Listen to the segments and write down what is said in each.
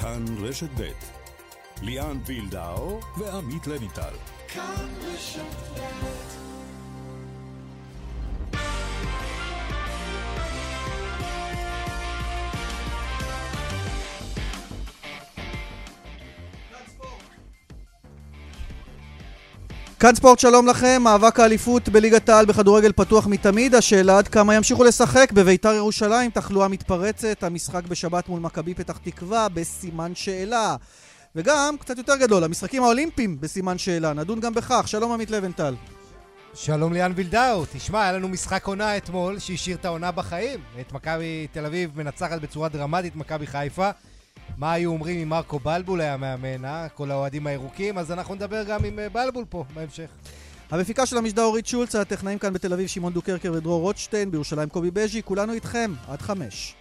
כאן רשת ב' ליאן וילדאו ועמית לויטל. כאן רשת ב' כאן ספורט, שלום לכם. מאבק האליפות בליגת העל בכדורגל פתוח מתמיד. השאלה עד כמה ימשיכו לשחק בביתר ירושלים. תחלואה מתפרצת. המשחק בשבת מול מכבי פתח תקווה בסימן שאלה. וגם, קצת יותר גדול, המשחקים האולימפיים בסימן שאלה. נדון גם בכך. שלום עמית לבנטל. שלום ליאן וילדאו. תשמע, היה לנו משחק עונה אתמול שהשאיר את העונה בחיים. את מכבי תל אביב מנצחת בצורה דרמטית מכבי חיפה. מה היו אומרים אם מרקו בלבול היה מאמן, אה? כל האוהדים הירוקים, אז אנחנו נדבר גם עם אה, בלבול פה בהמשך. המפיקה של המשדר אורית שולץ, הטכנאים כאן בתל אביב שמעון דוקרקר ודרור רוטשטיין, בירושלים קובי בז'י, כולנו איתכם, עד חמש.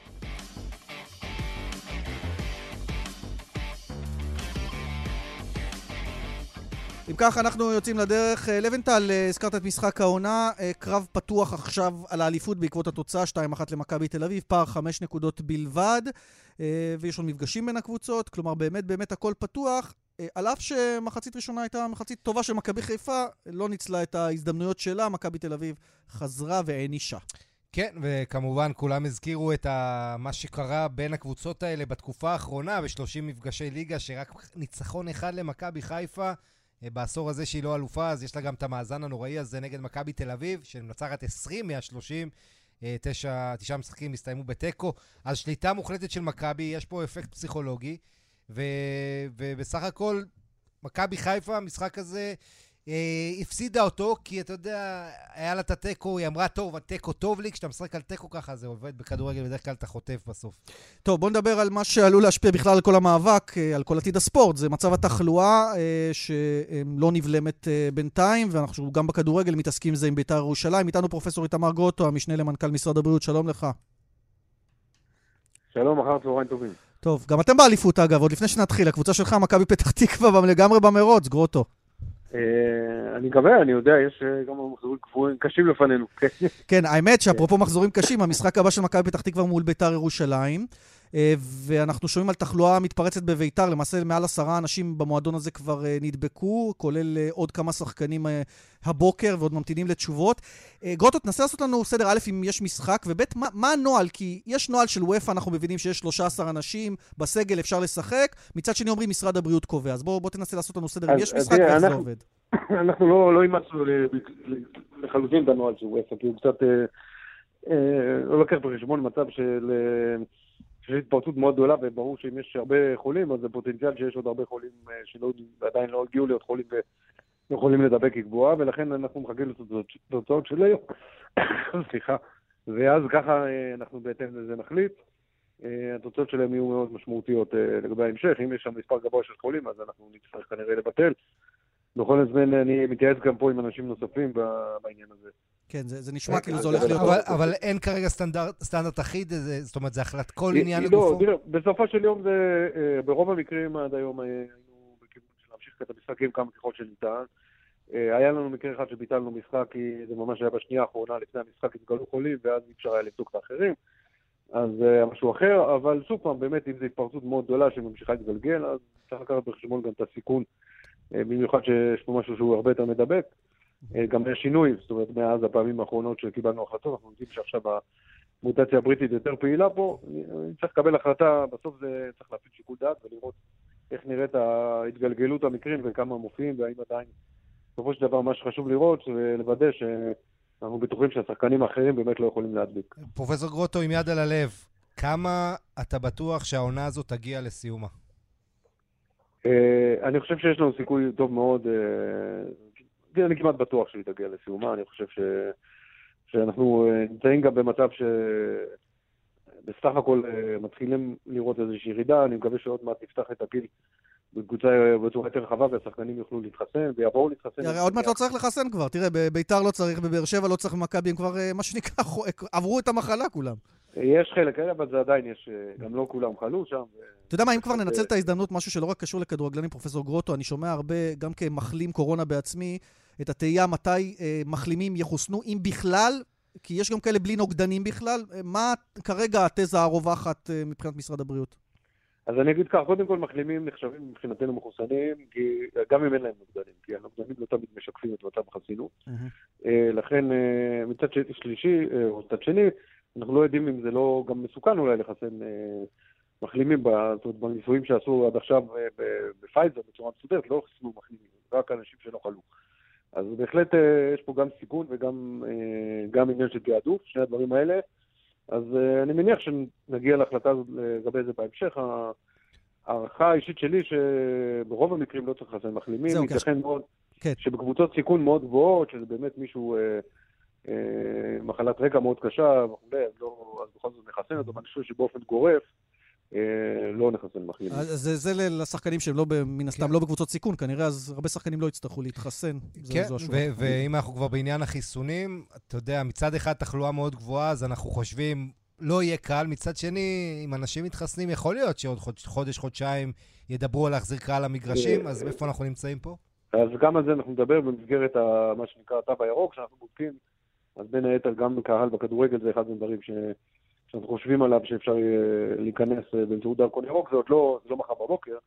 אם כך, אנחנו יוצאים לדרך. אה, לבנטל, אה, הזכרת את משחק העונה, קרב פתוח עכשיו על האליפות בעקבות התוצאה 2-1 למכבי תל אביב, פער 5 נקודות בלבד. אה, ויש עוד מפגשים בין הקבוצות, כלומר באמת באמת הכל פתוח. אה, על אף שמחצית ראשונה הייתה מחצית טובה של מכבי חיפה, לא ניצלה את ההזדמנויות שלה, מכבי תל אביב חזרה והענישה. כן, וכמובן כולם הזכירו את ה... מה שקרה בין הקבוצות האלה בתקופה האחרונה, ב-30 מפגשי ליגה, שרק ניצחון אחד למכבי חיפה. אה, בעשור הזה שהיא לא אלופה, אז יש לה גם את המאזן הנוראי הזה נגד מכבי תל אביב, שמנצחת 20 מה-30. אה, תשע, תשעה משחקים הסתיימו בתיקו. אז שליטה מוחלטת של מכבי, יש פה אפקט פסיכולוגי, ו, ובסך הכל, מכבי חיפה, המשחק הזה, הפסידה אותו, כי אתה יודע, היה לה את התיקו, היא אמרה, טוב, התיקו טוב לי, כשאתה משחק על תיקו ככה זה עובד בכדורגל, בדרך כלל אתה חוטף בסוף. טוב, בוא נדבר על מה שעלול להשפיע בכלל על כל המאבק, אה, על כל עתיד הספורט. זה מצב התחלואה אה, שלא נבלמת אה, בינתיים, ואנחנו גם בכדורגל מתעסקים עם זה עם בית"ר ירושלים. איתנו פרופסור איתמר גרוטו, המשנה למנכ"ל משרד הבריאות, שלום לך. שלום, אחר צהריים טובים. טוב, גם אתם באליפות אגב, עוד לפני שנתחיל, הקבוצה שלך, מכבי פתח תקווה, לגמרי במרוץ, גרוטו. אה, אני מקווה, אני יודע, יש אה, גם מחזורים קשים לפנינו. כן, האמת שאפרופו מחזורים קשים, המשחק הבא של מכבי פתח תקווה מול ביתר ירושלים. אה, ואנחנו שומעים על תחלואה מתפרצת בביתר, למעשה מעל עשרה אנשים במועדון הזה כבר אה, נדבקו, כולל אה, עוד כמה שחקנים הבוקר ועוד ממתינים לתשובות. גרוטו, תנסה לעשות לנו סדר א', אם יש משחק, וב', מה, מה הנוהל? כי יש נוהל של וופא, אנחנו מבינים שיש 13 אנשים בסגל, אפשר לשחק, מצד שני אומרים משרד הבריאות קובע. אז בוא, בוא תנסה לעשות לנו סדר, אם יש משחק, ואיך זה עובד. אנחנו לא, לא אימצנו לחלוטין את הנוהל של וופא, כי הוא קצת לא לקח בחשבון מצב של... שיש התפרצות מאוד גדולה, וברור שאם יש הרבה חולים, אז זה פוטנציאל שיש עוד הרבה חולים אה, שעדיין לא הגיעו להיות חולים ויכולים לדבק היא גבוהה, ולכן אנחנו מחכים לתוצאות של היום. סליחה. ואז ככה אה, אנחנו בהתאם לזה נחליט. אה, התוצאות שלהם יהיו מאוד משמעותיות לגבי ההמשך. אם יש שם מספר גבוה של חולים, אז אנחנו נצטרך כנראה לבטל. בכל הזמן אני מתייעץ גם פה עם אנשים נוספים בעניין הזה. כן, זה, זה נשמע כאילו זה הולך להיות... אבל, אבל אין כרגע סטנדרט, סטנדרט אחיד, זאת אומרת, זה החלט כל עניין לא, לגופו? לא, תראה, בסופו של יום זה, אה, ברוב המקרים עד היום היינו בכיוון של להמשיך את המשחקים כמה ככל שניתן. אה, היה לנו מקרה אחד שביטלנו משחק, כי זה ממש היה בשנייה האחרונה לפני המשחק, התגלו חולים, ואז אי אפשר היה לבדוק את האחרים. אז זה היה משהו אחר, אבל שוב פעם, באמת, אם זו התפרצות מאוד גדולה שממשיכה להתגלגל, אז צריך לקחת בחשבון גם את הסיכון, אה, במיוחד שיש פה משהו שהוא הרבה יותר מדבק. אה, גם יש שינוי, זאת אומרת, מאז הפעמים האחרונות שקיבלנו החלטות, אנחנו יודעים שעכשיו המוטציה הבריטית יותר פעילה פה, אני צריך לקבל החלטה, בסוף זה צריך להפעיל שיקול דעת ולראות איך נראית ההתגלגלות המקרים וכמה מופיעים, והאם עדיין, בסופו של דבר, מה שחשוב לראות זה לוודא שאנחנו בטוחים שהשחקנים האחרים באמת לא יכולים להדביק. פרופסור גרוטו, עם יד על הלב, כמה אתה בטוח שהעונה הזאת תגיע לסיומה? אה, אני חושב שיש לנו סיכוי טוב מאוד אה, אני כמעט בטוח שהיא תגיע לסיומה, אני חושב ש... שאנחנו אה, נמצאים גם במצב ש... בסך הכל אה, מתחילים לראות איזושהי ירידה, אני מקווה שעוד מעט נפתח את הגיל בקבוצה אה, בצורה יותר רחבה והשחקנים יוכלו להתחסן ויבואו להתחסן. הרי עוד מעט לא צריך לחסן כבר, תראה, בביתר לא צריך, בבאר שבע לא צריך, במכבי הם כבר, מה שנקרא, עברו את המחלה כולם. יש חלק כאלה, אבל זה עדיין יש, גם לא כולם חלו שם. אתה יודע מה, אם כבר ננצל את ההזדמנות, משהו שלא רק קשור לכדורגלנים, פרופסור גרוטו, אני שומע הרבה, גם כמחלים קורונה בעצמי, את התהייה מתי אה, מחלימים יחוסנו, אם בכלל, כי יש גם כאלה בלי נוגדנים בכלל. אה, מה כרגע התזה הרווחת אה, מבחינת משרד הבריאות? אז אני אגיד כך, קודם כל מחלימים נחשבים מבחינתנו מחוסנים, כי, גם אם אין להם נוגדנים, כי הנוגדנים לא תמיד משקפים את מצב החסינות. Mm-hmm. לכן מצד שלישי, או מצד שני, אנחנו לא יודעים אם זה לא גם מסוכן אולי לחסן מחלימים, זאת אומרת, בניסויים שעשו עד עכשיו בפייזר בצורה מסודרת, לא חיסנו מחלימים, רק אנשים שלא חלו. אז בהחלט יש פה גם סיכון וגם עניין של תעדוף, שני הדברים האלה. אז uh, אני מניח שנגיע להחלטה הזאת לגבי זה בהמשך. ההערכה האישית שלי שברוב המקרים לא צריך לחסן מחלימים, כן. ייתכן מאוד כן. שבקבוצות סיכון מאוד גבוהות, שזה באמת מישהו, אה, אה, מחלת רקע מאוד קשה וכולי, לא, אז בכל זאת נחסן אותו, ואני חושב שבאופן גורף, אה, לא נחסן מחלימים. זה, זה לשחקנים שהם לא, מן הסתם כן. לא בקבוצות סיכון, כנראה אז הרבה שחקנים לא יצטרכו להתחסן. כן, ואם אנחנו כבר בעניין החיסונים, אתה יודע, מצד אחד תחלואה מאוד גבוהה, אז אנחנו חושבים, לא יהיה קל. מצד שני, אם אנשים מתחסנים, יכול להיות שעוד חודש, חודשיים ידברו על להחזיר קהל למגרשים, אז איפה אנחנו נמצאים פה? אז גם על זה אנחנו נדבר במסגרת מה שנקרא התו הירוק, שאנחנו בודקים, אז בין היתר גם קהל בכדורגל זה אחד הדברים ש... שאנחנו חושבים עליו שאפשר להיכנס אה, באמצעות דרכון ירוק, זה עוד לא, זה לא מחר בבוקר,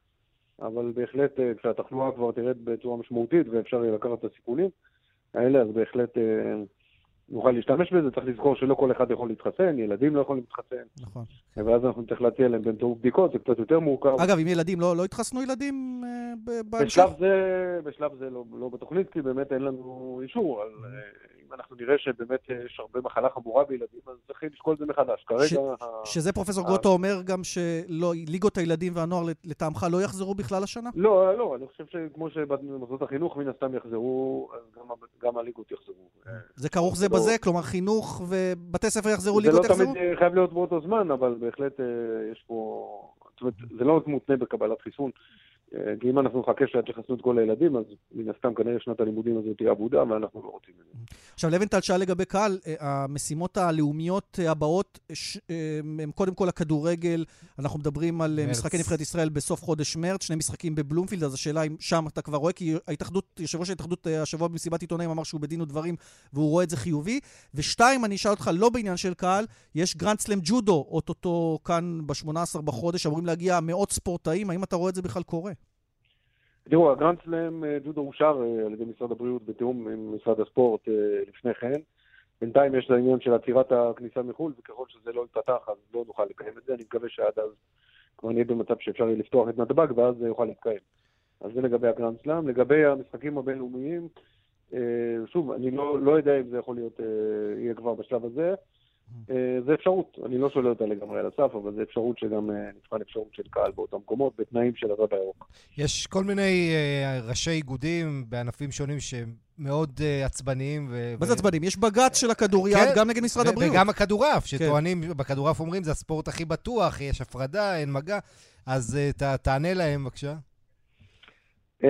אבל בהחלט אה, כשהתחלואה כבר תרד בצורה משמעותית ואפשר יהיה לקחת את הסיכונים האלה, אז בהחלט אה, נוכל להשתמש בזה. צריך לזכור שלא כל אחד יכול להתחסן, ילדים לא יכולים להתחסן. נכון. ואז אנחנו נצטרך להציע להם באמצעות בדיקות, זה קצת יותר מורכב. אגב, אם ילדים לא, לא התחסנו ילדים בהמשך? בשלב זה, בשלב זה לא, לא בתוכנית, כי באמת אין לנו אישור על... אנחנו נראה שבאמת יש הרבה מחלה חמורה בילדים, אז צריך לשקול את זה מחדש. כרגע... ש... ה... שזה פרופסור גרוטו אומר גם שליגות הילדים והנוער לטעמך לא יחזרו בכלל השנה? לא, לא, אני חושב שכמו שבמוסדות החינוך מן הסתם יחזרו, אז גם, גם הליגות יחזרו. זה כרוך זה לא... בזה? כלומר חינוך ובתי ספר יחזרו, ליגות יחזרו? זה לא תמיד חייב להיות באותו זמן, אבל בהחלט אה, יש פה... זאת אומרת, זה לא מותנה בקבלת חיסון. כי אם אנחנו נחכה שעד שיחסנו את כל הילדים, אז מן הסתם כנראה שנת הלימודים הזאת תהיה אבודה, ואנחנו לא רוצים את זה. עכשיו, לבנטל שאל לגבי קהל, אה, המשימות הלאומיות הבאות הן קודם כל הכדורגל, אנחנו מדברים על אה, מרץ. משחקי נבחרת ישראל בסוף חודש מרץ, שני משחקים בבלומפילד, אז השאלה אם שם אתה כבר רואה, כי ההתאחדות, יושב ראש ההתאחדות אה, השבוע במסיבת עיתונאים אמר שהוא בדין ודברים, והוא רואה את זה חיובי. ושתיים, אני אשאל אותך, לא בעניין של קהל, יש גרנד סלאם ג'ודו, אוטוטו כאן ב-18 בחודש, אמורים להגיע מאות ספורטאים, האם אתה רואה את זה בכלל קורה? תראו, הגרנד סלאם אה, ג'ודו אושר אה, על ידי משרד הבריאות בתיאום עם משרד הספורט אה, לפני כן. בינתיים יש את העניין של עצירת הכניסה מחו"ל, וככל שזה לא יתפתח אז לא נוכל לקיים את זה. אני מקווה שעד אז כבר נהיה במצב שאפשר יהיה לפתוח את נתב"ג ואז זה יוכל להתקיים. אז זה לגבי הגרנד סלאם. לגבי המשחקים הבינלאומיים, שוב, אני לא, לא יודע אם זה יכול להיות, יהיה כבר בשלב הזה. אה, זה אפשרות, אני לא שולל אותה לגמרי על הסף, אבל זה אפשרות שגם אה, נבחן אפשרות של קהל באותם מקומות, בתנאים של הרב הירוק. יש כל מיני uh, ראשי איגודים בענפים שונים שהם מאוד uh, עצבניים. ו- מה זה עצבניים? יש בג"ץ של הכדוריד כן, גם נגד משרד ו- הבריאות. וגם הכדורעף, כן. שטוענים, כן. בכדורעף אומרים זה הספורט הכי בטוח, יש הפרדה, אין מגע. אז uh, ת, תענה להם בבקשה. Uh,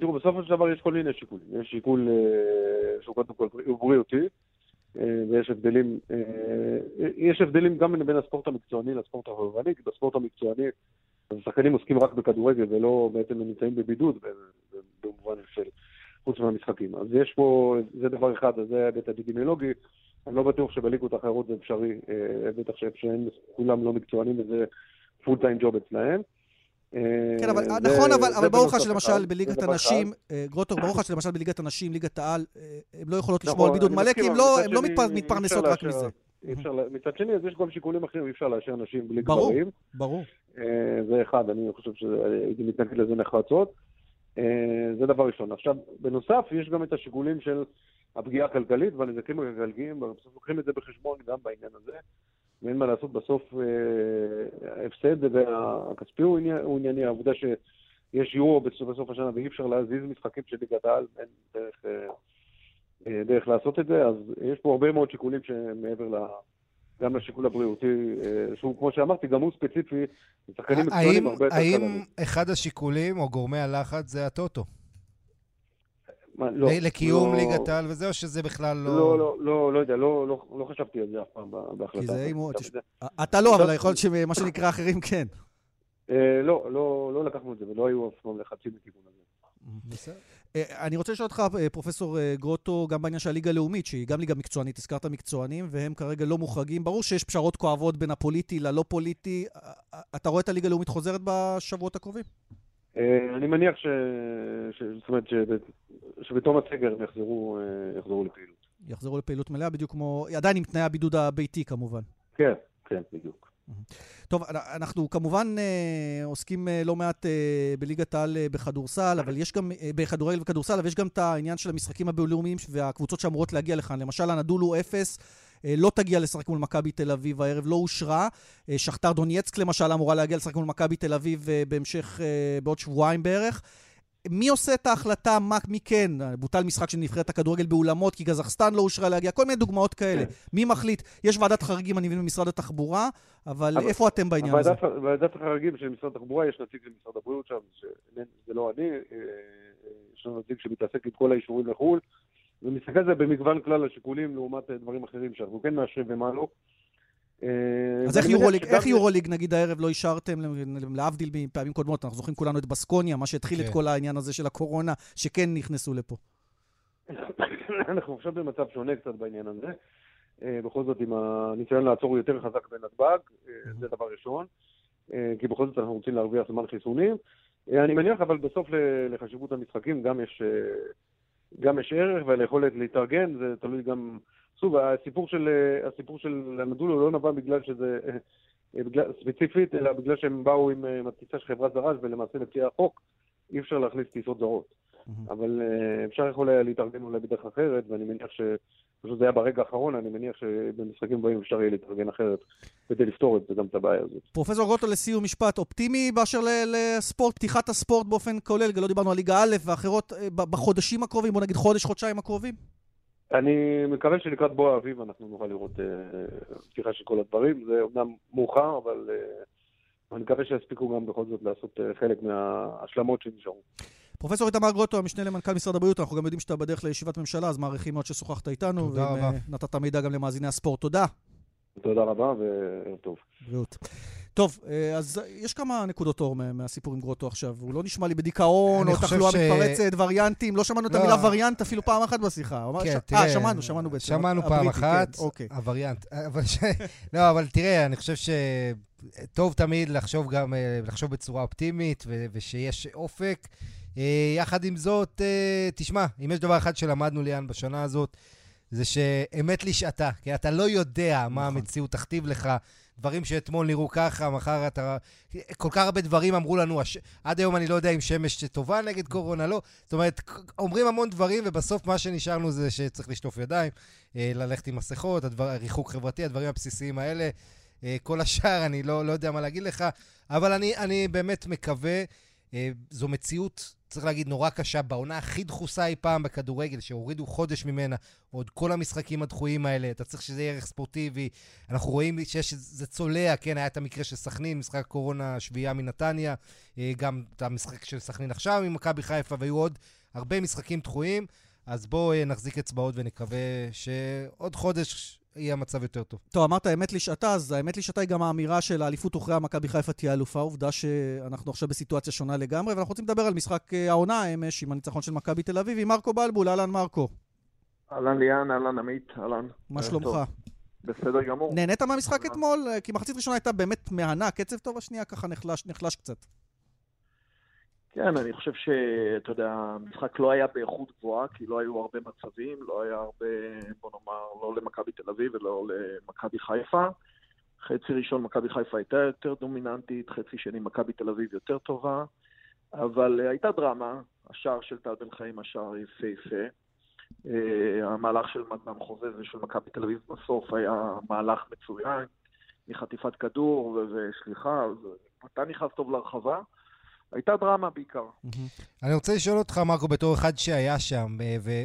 תראו, בסופו של דבר יש כל מיני שיקולים. יש שיקול uh, שהוא קודם כל בריאותי. אה, ויש הבדלים, אה, יש הבדלים גם בין הספורט המקצועני לספורט החובבני, כי בספורט המקצועני השחקנים עוסקים רק בכדורגל ולא בעצם הם נמצאים בבידוד במובן של חוץ מהמשחקים. אז יש פה, זה דבר אחד, אז זה ההיבט האפידמיולוגי. אני לא בטוח שבליגות האחרות זה אפשרי, אה, בטח שהם כולם לא מקצוענים וזה פול טיים ג'וב אצלהם. כן, אבל נכון, אבל ברוך השם, למשל בליגת הנשים, אה, גרוטור, ברוך השם, למשל בליגת הנשים, ליגת העל, הן אה, לא יכולות לשמור על נכון, בידוד מלא, כי הן לא, לא מתפרנסות רק מזה. מצד שני, אז יש גם שיקולים אחרים, אי אפשר לאשר נשים בלי גברים. ברור, ברור. זה אחד, אני חושב שהייתי מתנגד לזה נחרצות. זה דבר ראשון. עכשיו, בנוסף, יש גם את השיקולים של הפגיעה הכלכלית והנזקים הכלכליים, בסוף לוקחים את זה בחשבון גם בעניין הזה. ואין מה לעשות, בסוף אה, ההפסד והכספי הוא ענייני, העובדה שיש יורו בסוף השנה ואי אפשר להזיז משחקים של ליגת העל, אין דרך, אה, אה, דרך לעשות את זה, אז יש פה הרבה מאוד שיקולים שמעבר ל... גם לשיקול הבריאותי, שהוא, כמו שאמרתי, גם הוא ספציפי, שחקנים מקצוענים הרבה יותר. האם אחד השיקולים או גורמי הלחץ זה הטוטו? מה, לא. לקיום לא, ליגת העל וזה, או שזה בכלל לא... לא, לא, לא, לא יודע, לא, לא, לא חשבתי על זה אף פעם בהחלטה. כי זה אימות. אתה לא, אבל יכול להיות שמה שנקרא אחרים כן. אה, לא, לא, לא לקחנו את זה, ולא היו אף פעם לחצים לכיוון הזה. בסדר. אה, אני רוצה לשאול אותך, אה, פרופסור אה, גרוטו, גם בעניין של הליגה הלאומית, שהיא גם ליגה מקצוענית, הזכרת מקצוענים, והם כרגע לא מוחרגים. ברור שיש פשרות כואבות בין הפוליטי ללא פוליטי. אתה רואה את הליגה הלאומית חוזרת בשבועות הקרובים? אני מניח ש... ש... זאת אומרת שבתום הסגר הם יחזרו, יחזרו לפעילות. יחזרו לפעילות מלאה, בדיוק כמו... עדיין עם תנאי הבידוד הביתי כמובן. כן, כן, בדיוק. טוב, אנחנו כמובן אה, עוסקים אה, לא מעט אה, בליגת העל בכדורסל, אבל יש גם, בכדורגל וכדורסל, אבל יש גם את העניין של המשחקים הבינלאומיים והקבוצות שאמורות להגיע לכאן. למשל, הנדולו אפס. לא תגיע לשחק מול מכבי תל אביב הערב, לא אושרה. שכתר דונייצק למשל אמורה להגיע לשחק מול מכבי תל אביב בהמשך, בעוד שבועיים בערך. מי עושה את ההחלטה, מה, מי כן? בוטל משחק של נבחרת הכדורגל באולמות, כי גזחסטן לא אושרה להגיע, כל מיני דוגמאות כאלה. כן. מי מחליט? יש ועדת חריגים, אני מבין, במשרד התחבורה, אבל, אבל איפה אתם בעניין הזה? ועדת החריגים של משרד התחבורה, יש נציג של משרד הבריאות שם, זה לא אני, אה, יש לנו נציג שמתעסק עם כל האישורים לחו"ל, ומסתכל על זה במגוון כלל השיקולים לעומת דברים אחרים שאנחנו כן מאשרים ומה לא. אה, אז איך יורוליג, איך יורוליג נגיד הערב לא אישרתם, להבדיל מפעמים קודמות, אנחנו זוכרים כולנו את בסקוניה, מה שהתחיל את כן. כל העניין הזה של הקורונה, שכן נכנסו לפה. אנחנו עכשיו במצב שונה קצת בעניין הזה. אה, בכל זאת, עם הניסיון לעצור יותר חזק בנתב"ג, אה, זה דבר ראשון. כי בכל זאת אנחנו רוצים להרוויח זמן חיסונים. אני מניח, אבל בסוף לחשיבות המשחקים גם יש, גם יש ערך, והיכולת להתארגן, זה תלוי גם שוב, הסיפור של, הסיפור של הנדולו לא נבע בגלל שזה, אה, בגלל, ספציפית, אלא בגלל שהם באו עם, עם הטיסה של חברת זרז, ולמעשה לפי החוק אי אפשר להכניס טיסות זרות. Mm-hmm. אבל uh, אפשר יכול היה להתארגן אולי בדרך אחרת, ואני מניח ש... פשוט זה היה ברגע האחרון, אני מניח שבמשחקים הבאים אפשר יהיה להתארגן אחרת כדי לפתור את זה, גם את הבעיה הזאת. פרופסור גוטו, לסיום משפט אופטימי באשר לספורט, פתיחת הספורט באופן כולל, לא דיברנו על ליגה א' ואחרות, אה, בחודשים הקרובים, בוא נגיד חודש, חודשיים הקרובים? אני מקווה שלקראת בוא האביב אנחנו נוכל לראות פתיחה אה, של כל הדברים. זה אומנם מאוחר, אבל אה, אני מקווה שיספיקו גם בכל זאת לעשות חלק מההשלמות שנשארו. פרופסור איתמר גרוטו, המשנה למנכ"ל משרד הבריאות, אנחנו גם יודעים שאתה בדרך לישיבת ממשלה, אז מעריכים מאוד ששוחחת איתנו. תודה רבה. ונתת מידע גם למאזיני הספורט. תודה. תודה רבה וערב טוב. בריאות. טוב, אה, אז יש כמה נקודות אור מהסיפור עם גרוטו עכשיו. הוא לא נשמע לי בדיכאון, או תחלואה ש... מתפרצת, וריאנטים. לא שמענו לא. את המילה וריאנט אפילו פעם אחת בשיחה. כן, ש... תראה... אה, שמענו, שמענו בעצם. שמענו פעם אחת, כן, אוקיי. הווריאנט. אבל ש... לא, אבל תראה, אני חושב שטוב תמיד לחשוב גם, אה, לחשוב בצורה אופטימית, ו... ושיש אופק. אה, יחד עם זאת, תשמע, אם יש דבר אחד שלמדנו, ליאן, בשנה הזאת, זה שאמת לשעתה, כי אתה לא יודע מה נכון. המציאות תכתיב לך. דברים שאתמול נראו ככה, מחר אתה... כל כך הרבה דברים אמרו לנו, הש... עד היום אני לא יודע אם שמש טובה נגד קורונה, לא. זאת אומרת, אומרים המון דברים, ובסוף מה שנשארנו זה שצריך לשטוף ידיים, אה, ללכת עם מסכות, הדבר, ריחוק חברתי, הדברים הבסיסיים האלה. אה, כל השאר, אני לא, לא יודע מה להגיד לך, אבל אני, אני באמת מקווה, אה, זו מציאות צריך להגיד, נורא קשה, בעונה הכי דחוסה אי פעם בכדורגל, שהורידו חודש ממנה, עוד כל המשחקים הדחויים האלה, אתה צריך שזה יהיה ערך ספורטיבי. אנחנו רואים שיש, זה צולע, כן, היה את המקרה של סכנין, משחק קורונה שביעייה מנתניה, אה, גם את המשחק של סכנין עכשיו עם מכבי חיפה, והיו עוד הרבה משחקים דחויים. אז בואו אה, נחזיק אצבעות ונקווה שעוד חודש יהיה המצב יותר טוב. טוב, אמרת אמת לשעתה, אז האמת לשעתה היא גם האמירה של האליפות הוכרעה, מכבי חיפה תהיה אלופה. עובדה שאנחנו עכשיו בסיטואציה שונה לגמרי, ואנחנו רוצים לדבר על משחק אה, העונה אמש עם הניצחון של מכבי תל אביב, עם מרקו בלבול. אהלן מרקו. אהלן ליאן, אהלן עמית, אהלן. מה שלומך? בסדר גמור. נהנית מהמשחק אתמול? כי מחצית ראשונה הייתה באמת מהנה, קצב טוב, השנייה ככה נחלש, נחלש קצת. כן, אני חושב שאתה יודע, המשחק לא היה באיכות גבוהה, כי לא היו הרבה מצבים, לא היה הרבה, בוא נאמר, לא למכבי תל אביב ולא למכבי חיפה. חצי ראשון מכבי חיפה הייתה יותר דומיננטית, חצי שני מכבי תל אביב יותר טובה, אבל הייתה דרמה, השער של טל בן חיים, השער יפהפה. Uh, המהלך של מתן חוזה ושל מכבי תל אביב בסוף היה מהלך מצוין, מחטיפת כדור וסליחה, מתן נכנס טוב לרחבה. הייתה דרמה בעיקר. אני רוצה לשאול אותך, מרקו, בתור אחד שהיה שם,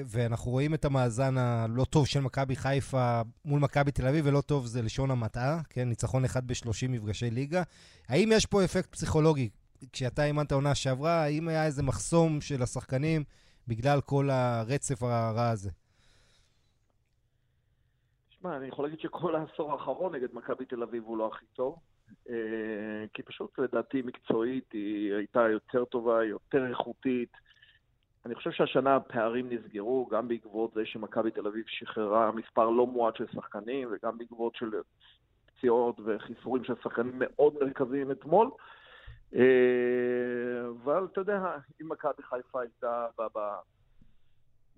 ואנחנו רואים את המאזן הלא טוב של מכבי חיפה מול מכבי תל אביב, ולא טוב זה לשון המטעה, כן? ניצחון אחד ב-30 מפגשי ליגה. האם יש פה אפקט פסיכולוגי? כשאתה אימנת עונה שעברה, האם היה איזה מחסום של השחקנים בגלל כל הרצף הרע הזה? תשמע, אני יכול להגיד שכל העשור האחרון נגד מכבי תל אביב הוא לא הכי טוב. אה, כי פשוט לדעתי מקצועית היא הייתה יותר טובה, יותר איכותית, אני חושב שהשנה הפערים נסגרו, גם בעקבות זה שמכבי תל אביב שחררה מספר לא מועט של שחקנים, וגם בעקבות של פציעות וחיסורים של שחקנים מאוד מרכזיים אתמול. אה, אבל אתה יודע, אם מכבי חיפה הייתה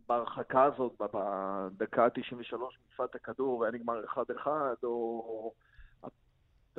בהרחקה הזאת, בדקה ה-93 מפת הכדור, והיה נגמר 1-1, או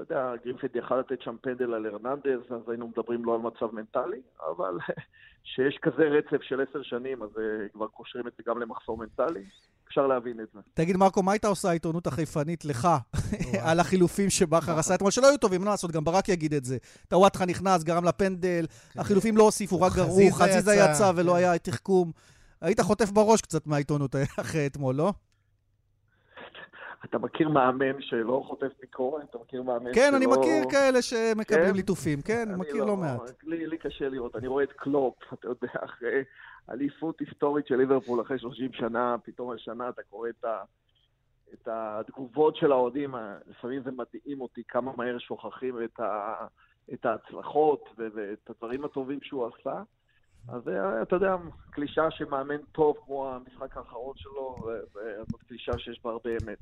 אתה יודע, גרינפיד יכל לתת שם פנדל על הרננדז, אז היינו מדברים לא על מצב מנטלי, אבל שיש כזה רצף של עשר שנים, אז אה, כבר קושרים את זה גם למחסור מנטלי. אפשר להבין את זה. תגיד, מרקו, מה הייתה עושה העיתונות החיפנית לך על החילופים שבכר עשה אתמול, שלא היו טובים, מה לעשות, גם ברק יגיד את זה. טוואטחה נכנס, גרם לפנדל, כן. החילופים לא הוסיפו, רק גרעו, חזיזה יצא ולא כן. היה תחכום. היית חוטף בראש קצת מהעיתונות אחרי אתמול, לא? אתה מכיר מאמן שלא חוטף ביקורת? אתה מכיר מאמן כן, שלא... כן, אני מכיר כאלה שמקבלים כן? ליטופים, כן, אני מכיר לא, לא מעט. לי, לי קשה לראות, אני רואה את קלופ, אתה יודע, אחרי אליפות היסטורית של ליברפול אחרי 30 שנה, פתאום השנה אתה קורא את, ה, את התגובות של האוהדים, לפעמים זה מדהים אותי כמה מהר שוכחים את, ה, את ההצלחות ואת הדברים הטובים שהוא עשה. אז אה, אתה יודע, קלישה שמאמן טוב כמו המשחק האחרון שלו, זאת קלישה שיש בה הרבה אמת.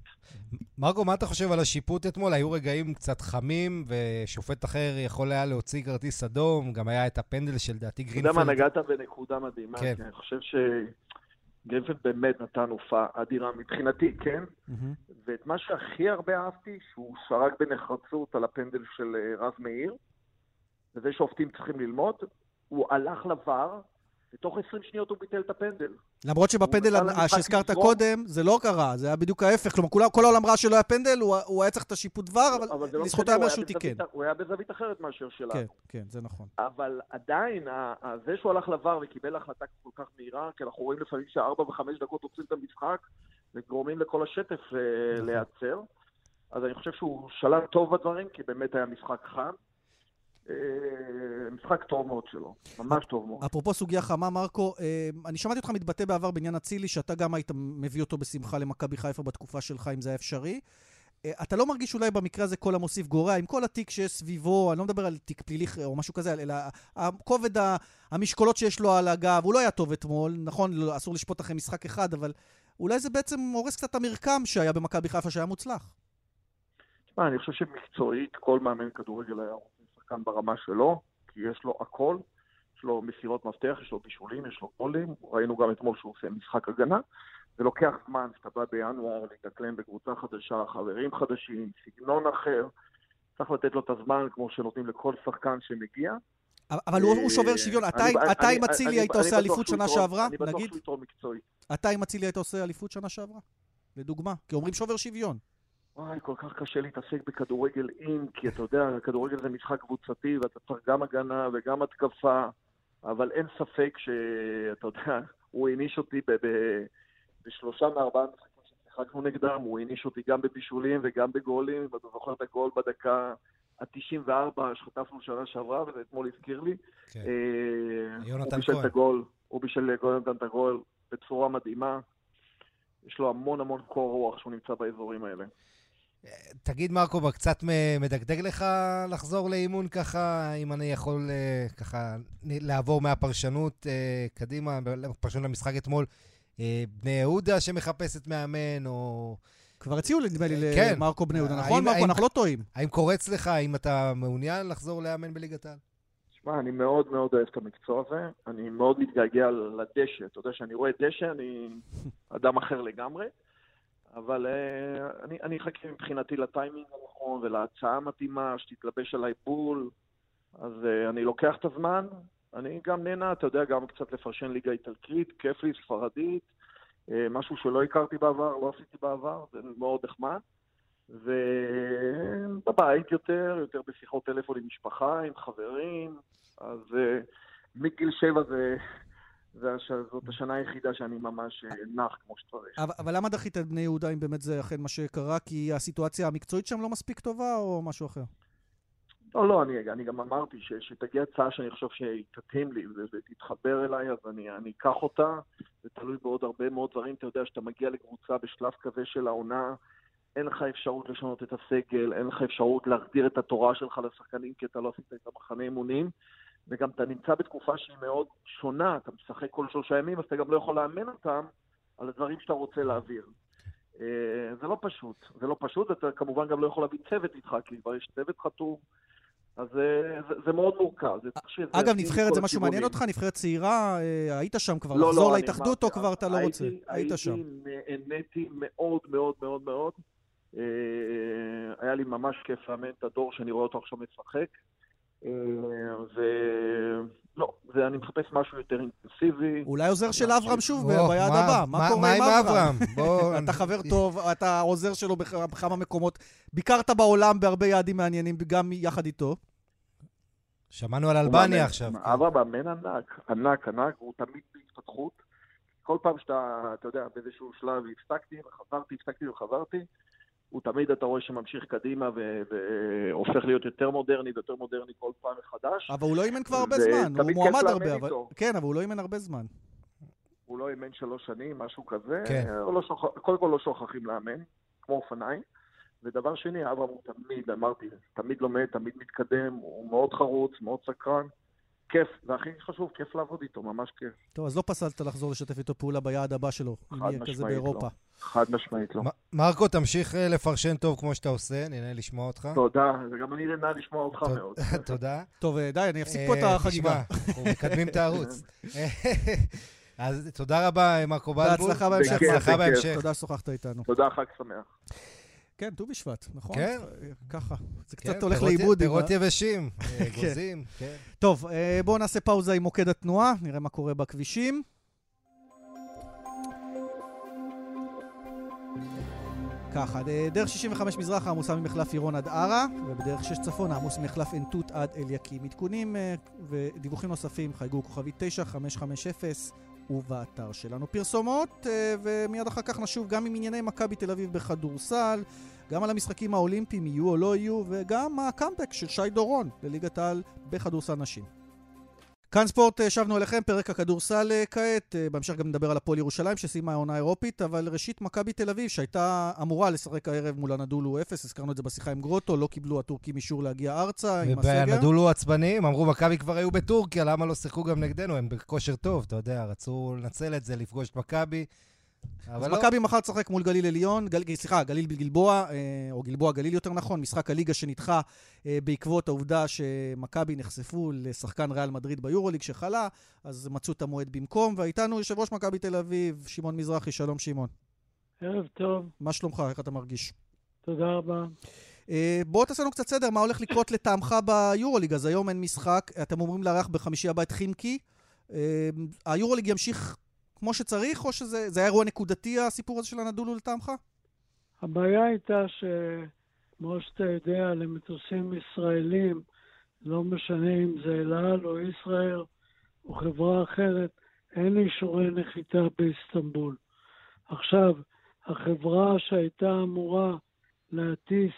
מרגו, מה אתה חושב על השיפוט אתמול? היו רגעים קצת חמים, ושופט אחר יכול היה להוציא כרטיס אדום, גם היה את הפנדל של דעתי גרינפלד. אתה יודע מה, נגעת בנקודה מדהימה, כן. אני חושב שגרינפלד באמת נתן הופעה אדירה מבחינתי, כן? Mm-hmm. ואת מה שהכי הרבה אהבתי, שהוא שרק בנחרצות על הפנדל של אה, רז מאיר, וזה שופטים צריכים ללמוד, הוא הלך לבר, ותוך 20 שניות הוא ביטל את הפנדל. למרות שבפנדל שהזכרת קודם, זה לא קרה, זה היה בדיוק ההפך. כלומר, כל העולם ראה שלא היה פנדל, הוא, הוא היה צריך את השיפוט ור, אבל, אבל לא לזכותו היה שהוא תיקן. הוא היה בזווית אחרת מאשר שלנו. כן, כן, זה נכון. אבל עדיין, זה שהוא הלך לבר וקיבל החלטה כל כך מהירה, כי אנחנו רואים לפעמים שארבע וחמש דקות עוצרים את המשחק, וגורמים לכל השטף אה, נכון. להיעצר. אז אני חושב שהוא שלט טוב בדברים, כי באמת היה משחק חם. אה, משחק טוב מאוד שלו, ממש טוב מאוד. אפרופו סוגיה חמה, מרקו, אה, אני שמעתי אותך מתבטא בעבר בעניין אצילי, שאתה גם היית מביא אותו בשמחה למכבי חיפה בתקופה שלך, אם זה היה אפשרי. אה, אתה לא מרגיש אולי במקרה הזה כל המוסיף גורע, עם כל התיק שיש סביבו, אני לא מדבר על תיק פלילי או משהו כזה, אלא הכובד המשקולות שיש לו על הגב, הוא לא היה טוב אתמול, נכון, לא, אסור לשפוט אחרי משחק אחד, אבל אולי זה בעצם הורס קצת את המרקם שהיה במכבי חיפה, שהיה מוצלח. תשמע, אני חושב שמקצועית כל מאמן כדורגל היה שחקן ברמה שלו, כי יש לו הכל, יש לו מסירות מפתח, יש לו בישולים, יש לו גולים, ראינו גם אתמול שהוא עושה משחק הגנה. זה לוקח זמן, שאתה בא בינואר להתאקלם בקבוצה חדשה, חברים חדשים, סגנון אחר. צריך לתת לו את הזמן כמו שנותנים לכל שחקן שמגיע. אבל הוא שובר שוויון. אתה עם אצילי היית עושה אליפות שנה שעברה, נגיד? אני בטוח שהוא יתרום מקצועית. אתה עם אצילי היית עושה אליפות שנה שעברה? לדוגמה. כי אומרים שובר שוויון. וואי, כל כך קשה להתעסק בכדורגל אין, כי אתה יודע, כדורגל זה משחק קבוצתי, ואתה צריך גם הגנה וגם התקפה, אבל אין ספק שאתה יודע, הוא העניש אותי בשלושה מארבעה משחקים ששיחקנו נגדם, הוא העניש אותי גם בבישולים וגם בגולים, אם אתה זוכר את הגול בדקה ה-94 שחטפנו שנה שעברה, וזה אתמול הזכיר לי. כן. אה, יונתן כהן. הוא בישל יונתן את הגול בצורה מדהימה. יש לו המון המון קור רוח שהוא נמצא באזורים האלה. תגיד, מרקו, קצת מדגדג לך לחזור לאימון ככה, אם אני יכול אה, ככה לעבור מהפרשנות אה, קדימה, פרשנות למשחק אתמול, אה, בני יהודה שמחפשת מאמן, או... כבר הציעו, נדמה לי, כן. למרקו בני יהודה, נכון, מרקו? אנחנו לא טועים. האם קורץ לך, האם אתה מעוניין לחזור לאמן בליגת העל? תשמע, אני מאוד מאוד אוהב את המקצוע הזה, אני מאוד מתגעגע לדשא. אתה יודע, כשאני רואה דשא, אני אדם אחר לגמרי. אבל uh, אני, אני אחכה מבחינתי לטיימינג הנכון ולהצעה המתאימה, שתתלבש עליי בול. אז uh, אני לוקח את הזמן, אני גם נהנה, אתה יודע, גם קצת לפרשן ליגה איטלקית, כיף לי, ספרדית, uh, משהו שלא הכרתי בעבר, לא עשיתי בעבר, זה מאוד נחמד. ובבית יותר, יותר בשיחות טלפון עם משפחה, עם חברים, אז uh, מגיל שבע זה זאת השנה היחידה שאני ממש אה, נח כמו שצריך. אבל, אבל למה דחית את בני יהודה אם באמת זה אכן מה שקרה? כי הסיטואציה המקצועית שם לא מספיק טובה או משהו אחר? לא, לא, אני, אני גם אמרתי ש, שתגיע הצעה שאני חושב שהיא תתאים לי ותתחבר אליי, אז אני, אני אקח אותה. זה תלוי בעוד הרבה מאוד דברים. אתה יודע שאתה מגיע לקבוצה בשלב כזה של העונה, אין לך אפשרות לשנות את הסגל, אין לך אפשרות להחדיר את התורה שלך לשחקנים, כי אתה לא עשית את המחנה אימונים. וגם אתה נמצא בתקופה שהיא מאוד שונה, אתה משחק כל שלושה ימים, אז אתה גם לא יכול לאמן אותם על הדברים שאתה רוצה להעביר. אה, זה לא פשוט, זה לא פשוט, אתה כמובן גם לא יכול להביא צוות איתך, כי כבר יש צוות חתום, אז זה, זה, זה מאוד מורכב. זה שזה אגב, נבחרת זה משהו מעניין אותך? נבחרת צעירה? אה, היית שם כבר? לא, לחזור לא, להתאחדות או כבר אתה לא רוצה? היית שם. הייתי, נהניתי מאוד מאוד מאוד מאוד. אה, היה לי ממש כיף לאמן את הדור שאני רואה אותו עכשיו משחק. ולא, זה, אני מחפש משהו יותר אינטנסיבי. אולי עוזר של אברהם שוב ביעד הבא. מה קורה עם אברהם? אתה חבר טוב, אתה עוזר שלו בכמה מקומות. ביקרת בעולם בהרבה יעדים מעניינים, גם יחד איתו. שמענו על אלבניה עכשיו. כן. אברהם מאמן ענק, ענק, ענק, הוא תמיד בהתפתחות. כל פעם שאתה, אתה יודע, באיזשהו שלב הפסקתי וחזרתי, הפסקתי וחזרתי. הוא תמיד, אתה רואה שממשיך קדימה והופך להיות יותר מודרני ויותר מודרני כל פעם מחדש. אבל הוא לא אימן כבר הרבה זמן, הוא מועמד הרבה, אבל... כן, אבל הוא לא אימן הרבה זמן. הוא לא אימן שלוש שנים, משהו כזה. כן. לא שוכ... קודם כל לא שוכחים לאמן, כמו אופניים. ודבר שני, אברהם הוא תמיד, אמרתי, תמיד לומד, תמיד מתקדם, הוא מאוד חרוץ, מאוד סקרן. כיף, והכי חשוב, כיף לעבוד איתו, ממש כיף. טוב, אז לא פסלת לחזור לשתף איתו פעולה ביעד הבא שלו, אם יהיה כזה באירופה. לא. חד משמעית לא. מרקו, תמשיך אה, לפרשן טוב כמו שאתה עושה, נהנה לשמוע אותך. תודה, וגם אני נהנה לשמוע אותך מאוד. תודה. טוב, אה, די, אני אפסיק פה את אה, החגיגה. תשמע, אנחנו מקדמים את הערוץ. אז תודה רבה, מרקו בלבול. בהצלחה בהמשך. תודה ששוחחת איתנו. תודה, חג שמח. כן, ט"ו בשבט, נכון? כן. ככה. זה קצת כן, הולך לאיבוד. פירות יבשים, אגוזים, כן. כן. טוב, אה, בואו נעשה פאוזה עם מוקד התנועה, נראה מה קורה בכבישים. ככה, דרך 65 מזרחה עמוסה ממחלף עירון עד ערה, ובדרך 6 צפון עמוס ממחלף עין תות עד אליקים. עדכונים אה, ודיווחים נוספים חייגו כוכבי 9550 ובאתר שלנו. פרסומות, אה, ומיד אחר כך נשוב גם עם ענייני מכבי תל אביב בכדורסל, גם על המשחקים האולימפיים יהיו או לא יהיו, וגם הקאמבק של שי דורון לליגת העל בכדורסל נשים. כאן ספורט, אה, שבנו אליכם, פרק הכדורסל אה, כעת. בהמשך גם נדבר על הפועל ירושלים שסיימה העונה האירופית, אבל ראשית מכבי תל אביב שהייתה אמורה לשחק הערב מול הנדולו אפס, הזכרנו את זה בשיחה עם גרוטו, לא קיבלו הטורקים אישור להגיע ארצה עם הסגר. והנדולו עצבניים, אמרו מכבי כבר היו בטורקיה, למה לא שיחקו גם נגדנו? הם בכושר טוב, אתה יודע, רצו לנצל את זה, לפגוש את מכבי. אז לא. מכבי מחר תשחק מול גליל עליון, גל, סליחה, גליל בגלבוע, אה, או גלבוע גליל יותר נכון, משחק הליגה שנדחה אה, בעקבות העובדה שמכבי נחשפו לשחקן ריאל מדריד ביורוליג שחלה, אז מצאו את המועד במקום, ואיתנו יושב ראש מכבי תל אביב, שמעון מזרחי, שלום שמעון. ערב טוב. מה שלומך? איך אתה מרגיש? תודה רבה. Uh, בוא תעשה לנו קצת סדר, מה הולך לקרות לטעמך ביורוליג? אז היום אין משחק, אתם אומרים לארח בחמישי הבא את חימקי. היורוליג ימשיך כמו שצריך, או שזה היה אירוע נקודתי, הסיפור הזה של הנדולו לטעמך? הבעיה הייתה שכמו שאתה יודע, למטוסים ישראלים, לא משנה אם זה אל על או ישראל או חברה אחרת, אין אישורי נחיתה באיסטנבול. עכשיו, החברה שהייתה אמורה להטיס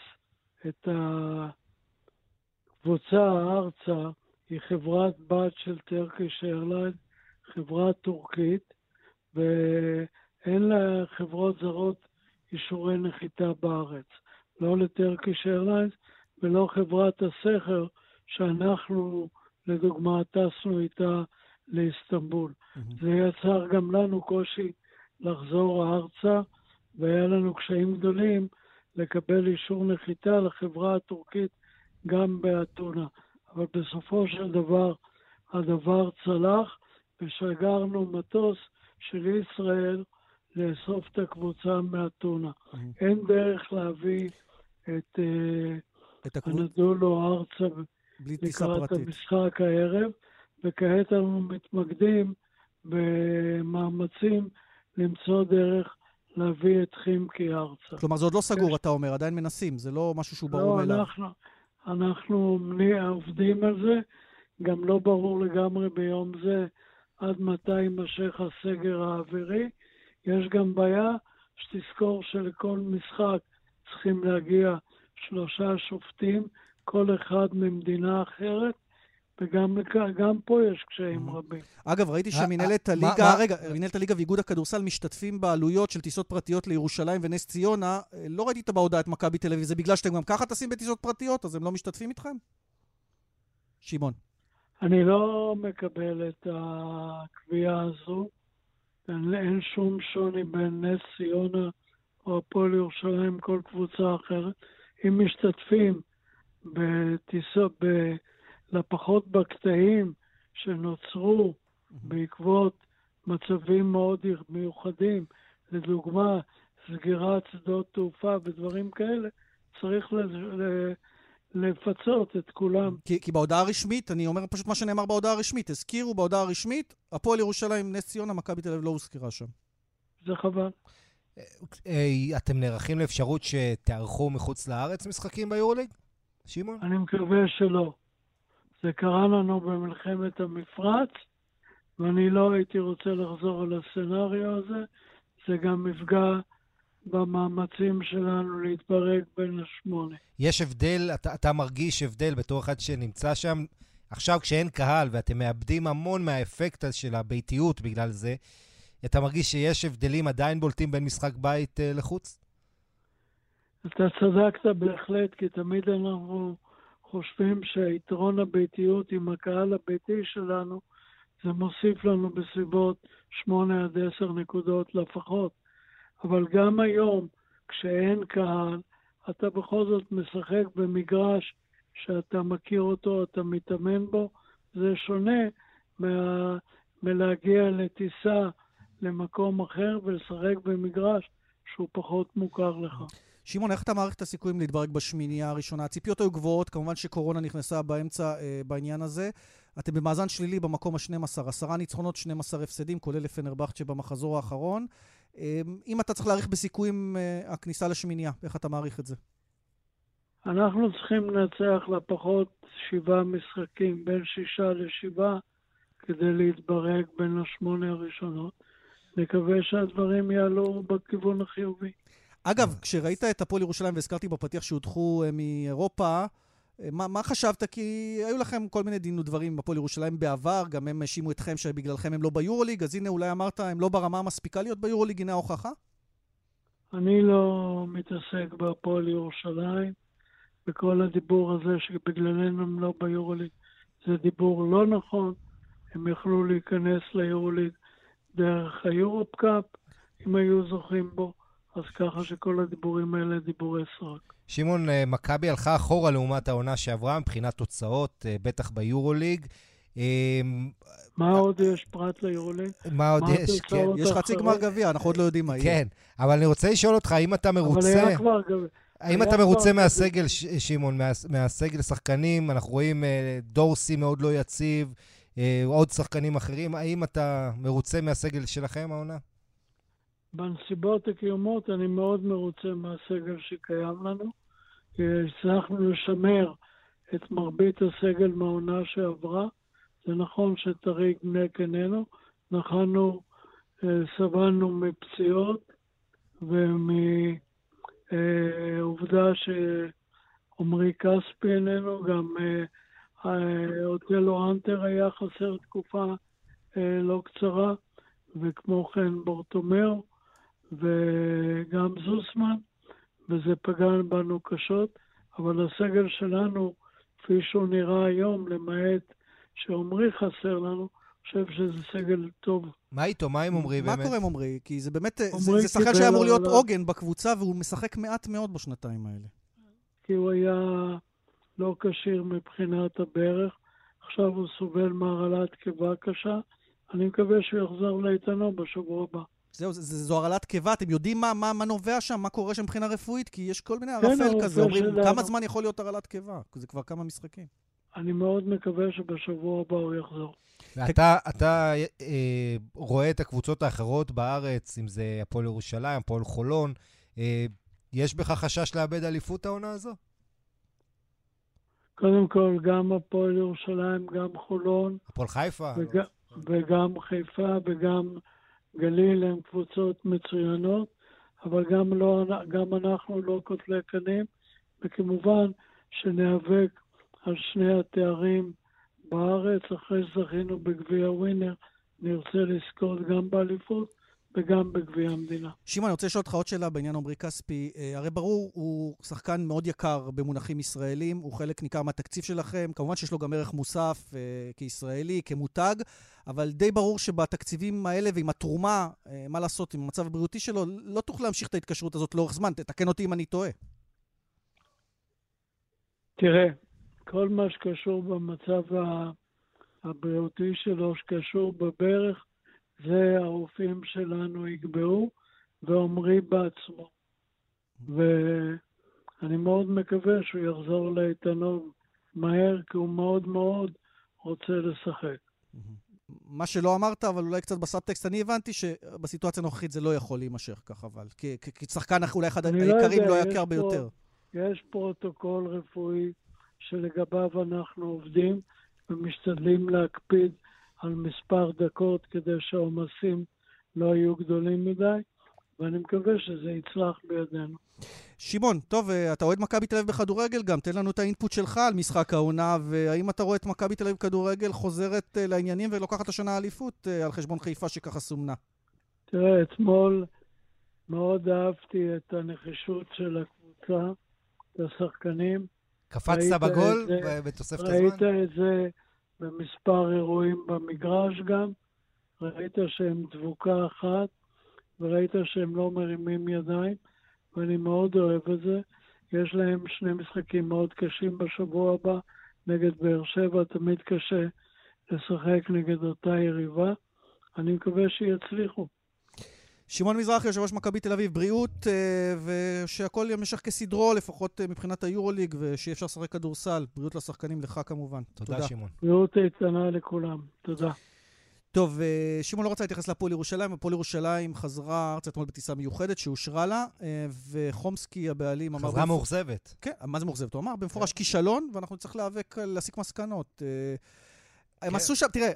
את הקבוצה ארצה היא חברת בת של טרקיש איירליין, חברה טורקית, ואין לחברות זרות אישורי נחיתה בארץ. לא לטרקיש איירליינס ולא חברת הסכר שאנחנו, לדוגמה, טסנו איתה לאיסטנבול. Mm-hmm. זה יצר גם לנו קושי לחזור ארצה, והיה לנו קשיים גדולים לקבל אישור נחיתה לחברה הטורקית גם באתונה. אבל בסופו של דבר הדבר צלח, ושגרנו מטוס של ישראל לאסוף את הקבוצה מאתונה. אין דרך להביא את, אה, את הנדולו ארצה לקראת המשחק הערב, וכעת אנחנו מתמקדים במאמצים למצוא דרך להביא את חימקי ארצה. כלומר, זה עוד לא סגור, אתה אומר, עדיין מנסים, זה לא משהו שהוא ברור מאליו. לא, אנחנו, אנחנו עובדים על זה, גם לא ברור לגמרי ביום זה עד מתי יימשך הסגר האווירי. יש גם בעיה שתזכור שלכל משחק צריכים להגיע שלושה שופטים, כל אחד ממדינה אחרת, וגם גם פה יש קשיים רבים. אגב, ראיתי שמנהלת הליגה, רגע, מנהלת הליגה ואיגוד הכדורסל משתתפים בעלויות של טיסות פרטיות לירושלים ונס ציונה. לא ראיתי את בהודעה את מכבי תל אביב, זה בגלל שאתם גם ככה טסים בטיסות פרטיות, אז הם לא משתתפים איתכם? שמעון. אני לא מקבל את הקביעה הזו. אין, אין שום שוני בין נס ציונה או הפועל ירושלים, כל קבוצה אחרת. אם משתתפים בטיסות, ב, לפחות בקטעים שנוצרו בעקבות מצבים מאוד מיוחדים, לדוגמה, סגירת שדות תעופה ודברים כאלה, צריך לפצות את כולם. כי, כי בהודעה הרשמית, אני אומר פשוט מה שנאמר בהודעה הרשמית, הזכירו בהודעה הרשמית, הפועל ירושלים, נס ציונה, מכבי תל אביב לא הוזכרה שם. זה חבל. אה, אתם נערכים לאפשרות שתארחו מחוץ לארץ משחקים ביורוליג? שמעון? אני מקווה שלא. זה קרה לנו במלחמת המפרץ, ואני לא הייתי רוצה לחזור על הסצנריו הזה. זה גם מפגע במאמצים שלנו להתברג בין השמונה. יש הבדל, אתה, אתה מרגיש הבדל בתור אחד שנמצא שם, עכשיו כשאין קהל ואתם מאבדים המון מהאפקט של הביתיות בגלל זה, אתה מרגיש שיש הבדלים עדיין בולטים בין משחק בית uh, לחוץ? אתה צדקת בהחלט, כי תמיד אנחנו חושבים שהיתרון הביתיות עם הקהל הביתי שלנו, זה מוסיף לנו בסביבות 8 עד 10 נקודות לפחות. אבל גם היום, כשאין קהל, אתה בכל זאת משחק במגרש שאתה מכיר אותו, אתה מתאמן בו, זה שונה מה... מלהגיע לטיסה למקום אחר ולשחק במגרש שהוא פחות מוכר לך. שמעון, איך אתה מעריך את הסיכויים להתברג בשמינייה הראשונה? הציפיות היו גבוהות, כמובן שקורונה נכנסה באמצע אה, בעניין הזה. אתם במאזן שלילי במקום ה-12, עשרה ניצחונות, 12 הפסדים, כולל לפנרבכצ'ה במחזור האחרון. אה, אם אתה צריך להעריך בסיכויים אה, הכניסה לשמינייה, איך אתה מעריך את זה? אנחנו צריכים לנצח לפחות שבעה משחקים, בין שישה לשבעה, כדי להתברג בין השמונה הראשונות. נקווה שהדברים יעלו בכיוון החיובי. אגב, כשראית את הפועל ירושלים, והזכרתי בפתיח שהודחו אה, מאירופה, מה, מה חשבת? כי היו לכם כל מיני דין ודברים עם הפועל ירושלים בעבר, גם הם האשימו אתכם שבגללכם הם לא ביורוליג, אז הנה אולי אמרת, הם לא ברמה המספיקה להיות ביורוליג, הנה ההוכחה? אני לא מתעסק בהפועל ירושלים, וכל הדיבור הזה שבגללנו הם לא ביורוליג, זה דיבור לא נכון. הם יכלו להיכנס ליורוליג דרך היורופ קאפ, אם היו זוכים בו. אז ככה שכל הדיבורים האלה דיבורי סרק. שמעון, אה, מכבי הלכה אחורה לעומת העונה שעברה מבחינת תוצאות, אה, בטח ביורוליג. אה, מה עוד יש פרט ליורוליג? מה עוד יש? כן. יש חצי גמר גביע, אנחנו עוד לא יודעים מה יהיה. כן, אבל אני רוצה לשאול אותך, האם אתה מרוצה... אבל היה כבר גביע. האם אתה מרוצה מהסגל, שמעון, מהסגל שחקנים? אנחנו רואים דורסי מאוד לא יציב, עוד שחקנים אחרים. האם אתה מרוצה מהסגל שלכם העונה? בנסיבות הקיומות אני מאוד מרוצה מהסגל שקיים לנו. הצלחנו לשמר את מרבית הסגל מהעונה שעברה. זה נכון שטריק נק איננו, אנחנו אה, סבלנו מפציעות ומעובדה שעמרי כספי איננו, גם אה, אוטלו אנטר היה חסר תקופה אה, לא קצרה, וכמו כן בורטומאו. וגם זוסמן, וזה פגע בנו קשות, אבל הסגל שלנו, כפי שהוא נראה היום, למעט שעומרי חסר לנו, חושב שזה סגל טוב. מה איתו? מה עם עומרי באמת? מה קורה עם עומרי? כי זה באמת, זה, זה שחקן שהיה אמור להיות עוגן בקבוצה, והוא משחק מעט מאוד בשנתיים האלה. כי הוא היה לא כשיר מבחינת הברך, עכשיו הוא סובל מהרעלת קיבה קשה. אני מקווה שהוא יחזור לאיתנו בשבוע הבא. זהו, זו, זו הרעלת קיבה, אתם יודעים מה, מה, מה נובע שם, מה קורה שם מבחינה רפואית? כי יש כל מיני כן, ערפל כזה, אומרים, כמה זמן יכול להיות הרעלת קיבה? זה כבר כמה משחקים. אני מאוד מקווה שבשבוע הבא הוא יחזור. ואתה אתה, אה, רואה את הקבוצות האחרות בארץ, אם זה הפועל ירושלים, הפועל חולון, אה, יש בך חשש לאבד אליפות העונה הזו? קודם כל, גם הפועל ירושלים, גם חולון. הפועל חיפה? וג... וגם חיפה וגם גליל הם קבוצות מצוינות, אבל גם, לא, גם אנחנו לא קוטלי קנים, וכמובן שניאבק על שני התארים בארץ, אחרי שזכינו בגביע ווינר, נרצה לזכות גם באליפות, וגם בגביע המדינה. שמעון, אני רוצה לשאול אותך עוד שאלה בעניין עמרי כספי. אה, הרי ברור, הוא שחקן מאוד יקר במונחים ישראלים, הוא חלק ניכר מהתקציב שלכם. כמובן שיש לו גם ערך מוסף אה, כישראלי, כמותג, אבל די ברור שבתקציבים האלה ועם התרומה, אה, מה לעשות עם המצב הבריאותי שלו, לא תוכל להמשיך את ההתקשרות הזאת לאורך זמן. תתקן אותי אם אני טועה. תראה, כל מה שקשור במצב הבריאותי שלו, שקשור בברך, זה הרופאים שלנו יקבעו, ועומרי בעצמו. ואני מאוד מקווה שהוא יחזור לאיתנו מהר, כי הוא מאוד מאוד רוצה לשחק. מה שלא אמרת, אבל אולי קצת בסאבטקסט, אני הבנתי שבסיטואציה הנוכחית זה לא יכול להימשך כך, אבל. כשחקן אולי אחד היקרים, לא יקר ביותר. יש פרוטוקול רפואי שלגביו אנחנו עובדים ומשתדלים להקפיד על מספר דקות כדי שהעומסים לא יהיו גדולים מדי, ואני מקווה שזה יצלח בידינו. שמעון, טוב, אה, אתה אוהד מכבי תל אביב בכדורגל גם, תן לנו את ה input שלך על משחק העונה, והאם אתה רואה את מכבי תל אביב בכדורגל חוזרת אה, לעניינים ולוקחת את השנה האליפות אה, על חשבון חיפה שככה סומנה? תראה, אתמול מאוד אהבתי את הנחישות של הקבוצה, את השחקנים. קפצת בגול בתוספת הזמן? ראית את זה במספר אירועים במגרש גם. ראית שהם דבוקה אחת, וראית שהם לא מרימים ידיים, ואני מאוד אוהב את זה. יש להם שני משחקים מאוד קשים בשבוע הבא נגד באר שבע, תמיד קשה לשחק נגד אותה יריבה. אני מקווה שיצליחו. שמעון מזרחי, יושב ראש מכבי תל אביב, בריאות, אה, ושהכול ימשך כסדרו, לפחות אה, מבחינת היורוליג, ושיהיה אפשר לשחק כדורסל. בריאות לשחקנים, לך כמובן. תודה, תודה. שמעון. בריאות איתנה לכולם. תודה. טוב, אה, שמעון לא רצה להתייחס להפועל ירושלים, הפועל ירושלים חזרה ארצה אתמול בטיסה מיוחדת שאושרה לה, וחומסקי הבעלים אמר... חזרה מאוכזבת. כן, מה זה מאוכזבת? הוא אמר במפורש כן. כישלון, ואנחנו נצטרך להיאבק, להסיק מסקנות. הם כן. עשו שם, תראה,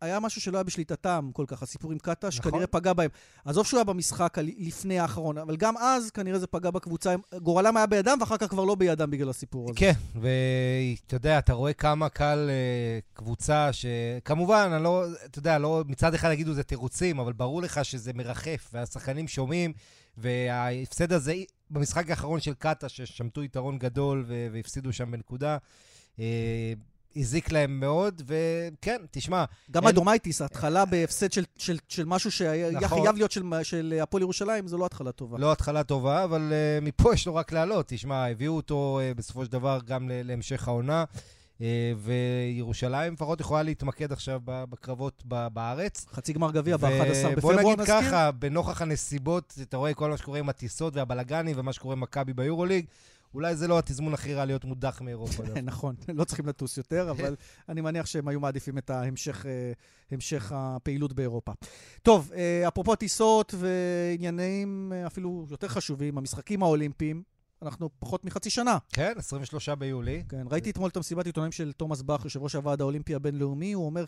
היה משהו שלא היה בשליטתם כל כך, הסיפור עם קטש, נכון. כנראה פגע בהם. עזוב שהוא היה במשחק לפני האחרון, אבל גם אז כנראה זה פגע בקבוצה, גורלם היה בידם, ואחר כך כבר לא בידם בגלל הסיפור הזה. כן, ואתה יודע, אתה רואה כמה קל אה, קבוצה שכמובן, אני לא, אתה יודע, לא, מצד אחד יגידו זה תירוצים, אבל ברור לך שזה מרחף, והשחקנים שומעים, וההפסד הזה, במשחק האחרון של קטש, ששמטו יתרון גדול והפסידו שם בנקודה, אה, הזיק להם מאוד, וכן, תשמע... גם אין... אדומייטיס, ההתחלה בהפסד של, של, של משהו שהיה נכון. חייב להיות של, של הפועל ירושלים, זו לא התחלה טובה. לא התחלה טובה, אבל אה, מפה יש לו רק לעלות. תשמע, הביאו אותו אה, בסופו של דבר גם להמשך העונה. אה, וירושלים לפחות יכולה להתמקד עכשיו בקרבות בארץ. חצי גמר גביע ב-11 בפברואר, נזכיר. בוא נגיד ככה, לנוכח הנסיבות, אתה רואה כל מה שקורה עם הטיסות והבלגנים ומה שקורה עם מכבי ביורוליג, אולי זה לא התזמון הכי רע להיות מודח מאירופה. נכון, לא צריכים לטוס יותר, אבל אני מניח שהם היו מעדיפים את ההמשך המשך הפעילות באירופה. טוב, אה, אפרופו טיסות ועניינים אה, אפילו יותר חשובים, המשחקים האולימפיים, אנחנו פחות מחצי שנה. כן, 23 ביולי. כן, ראיתי אתמול את המסיבת עיתונאים של תומאס באך, יושב ראש הוועד האולימפי הבינלאומי, הוא אומר,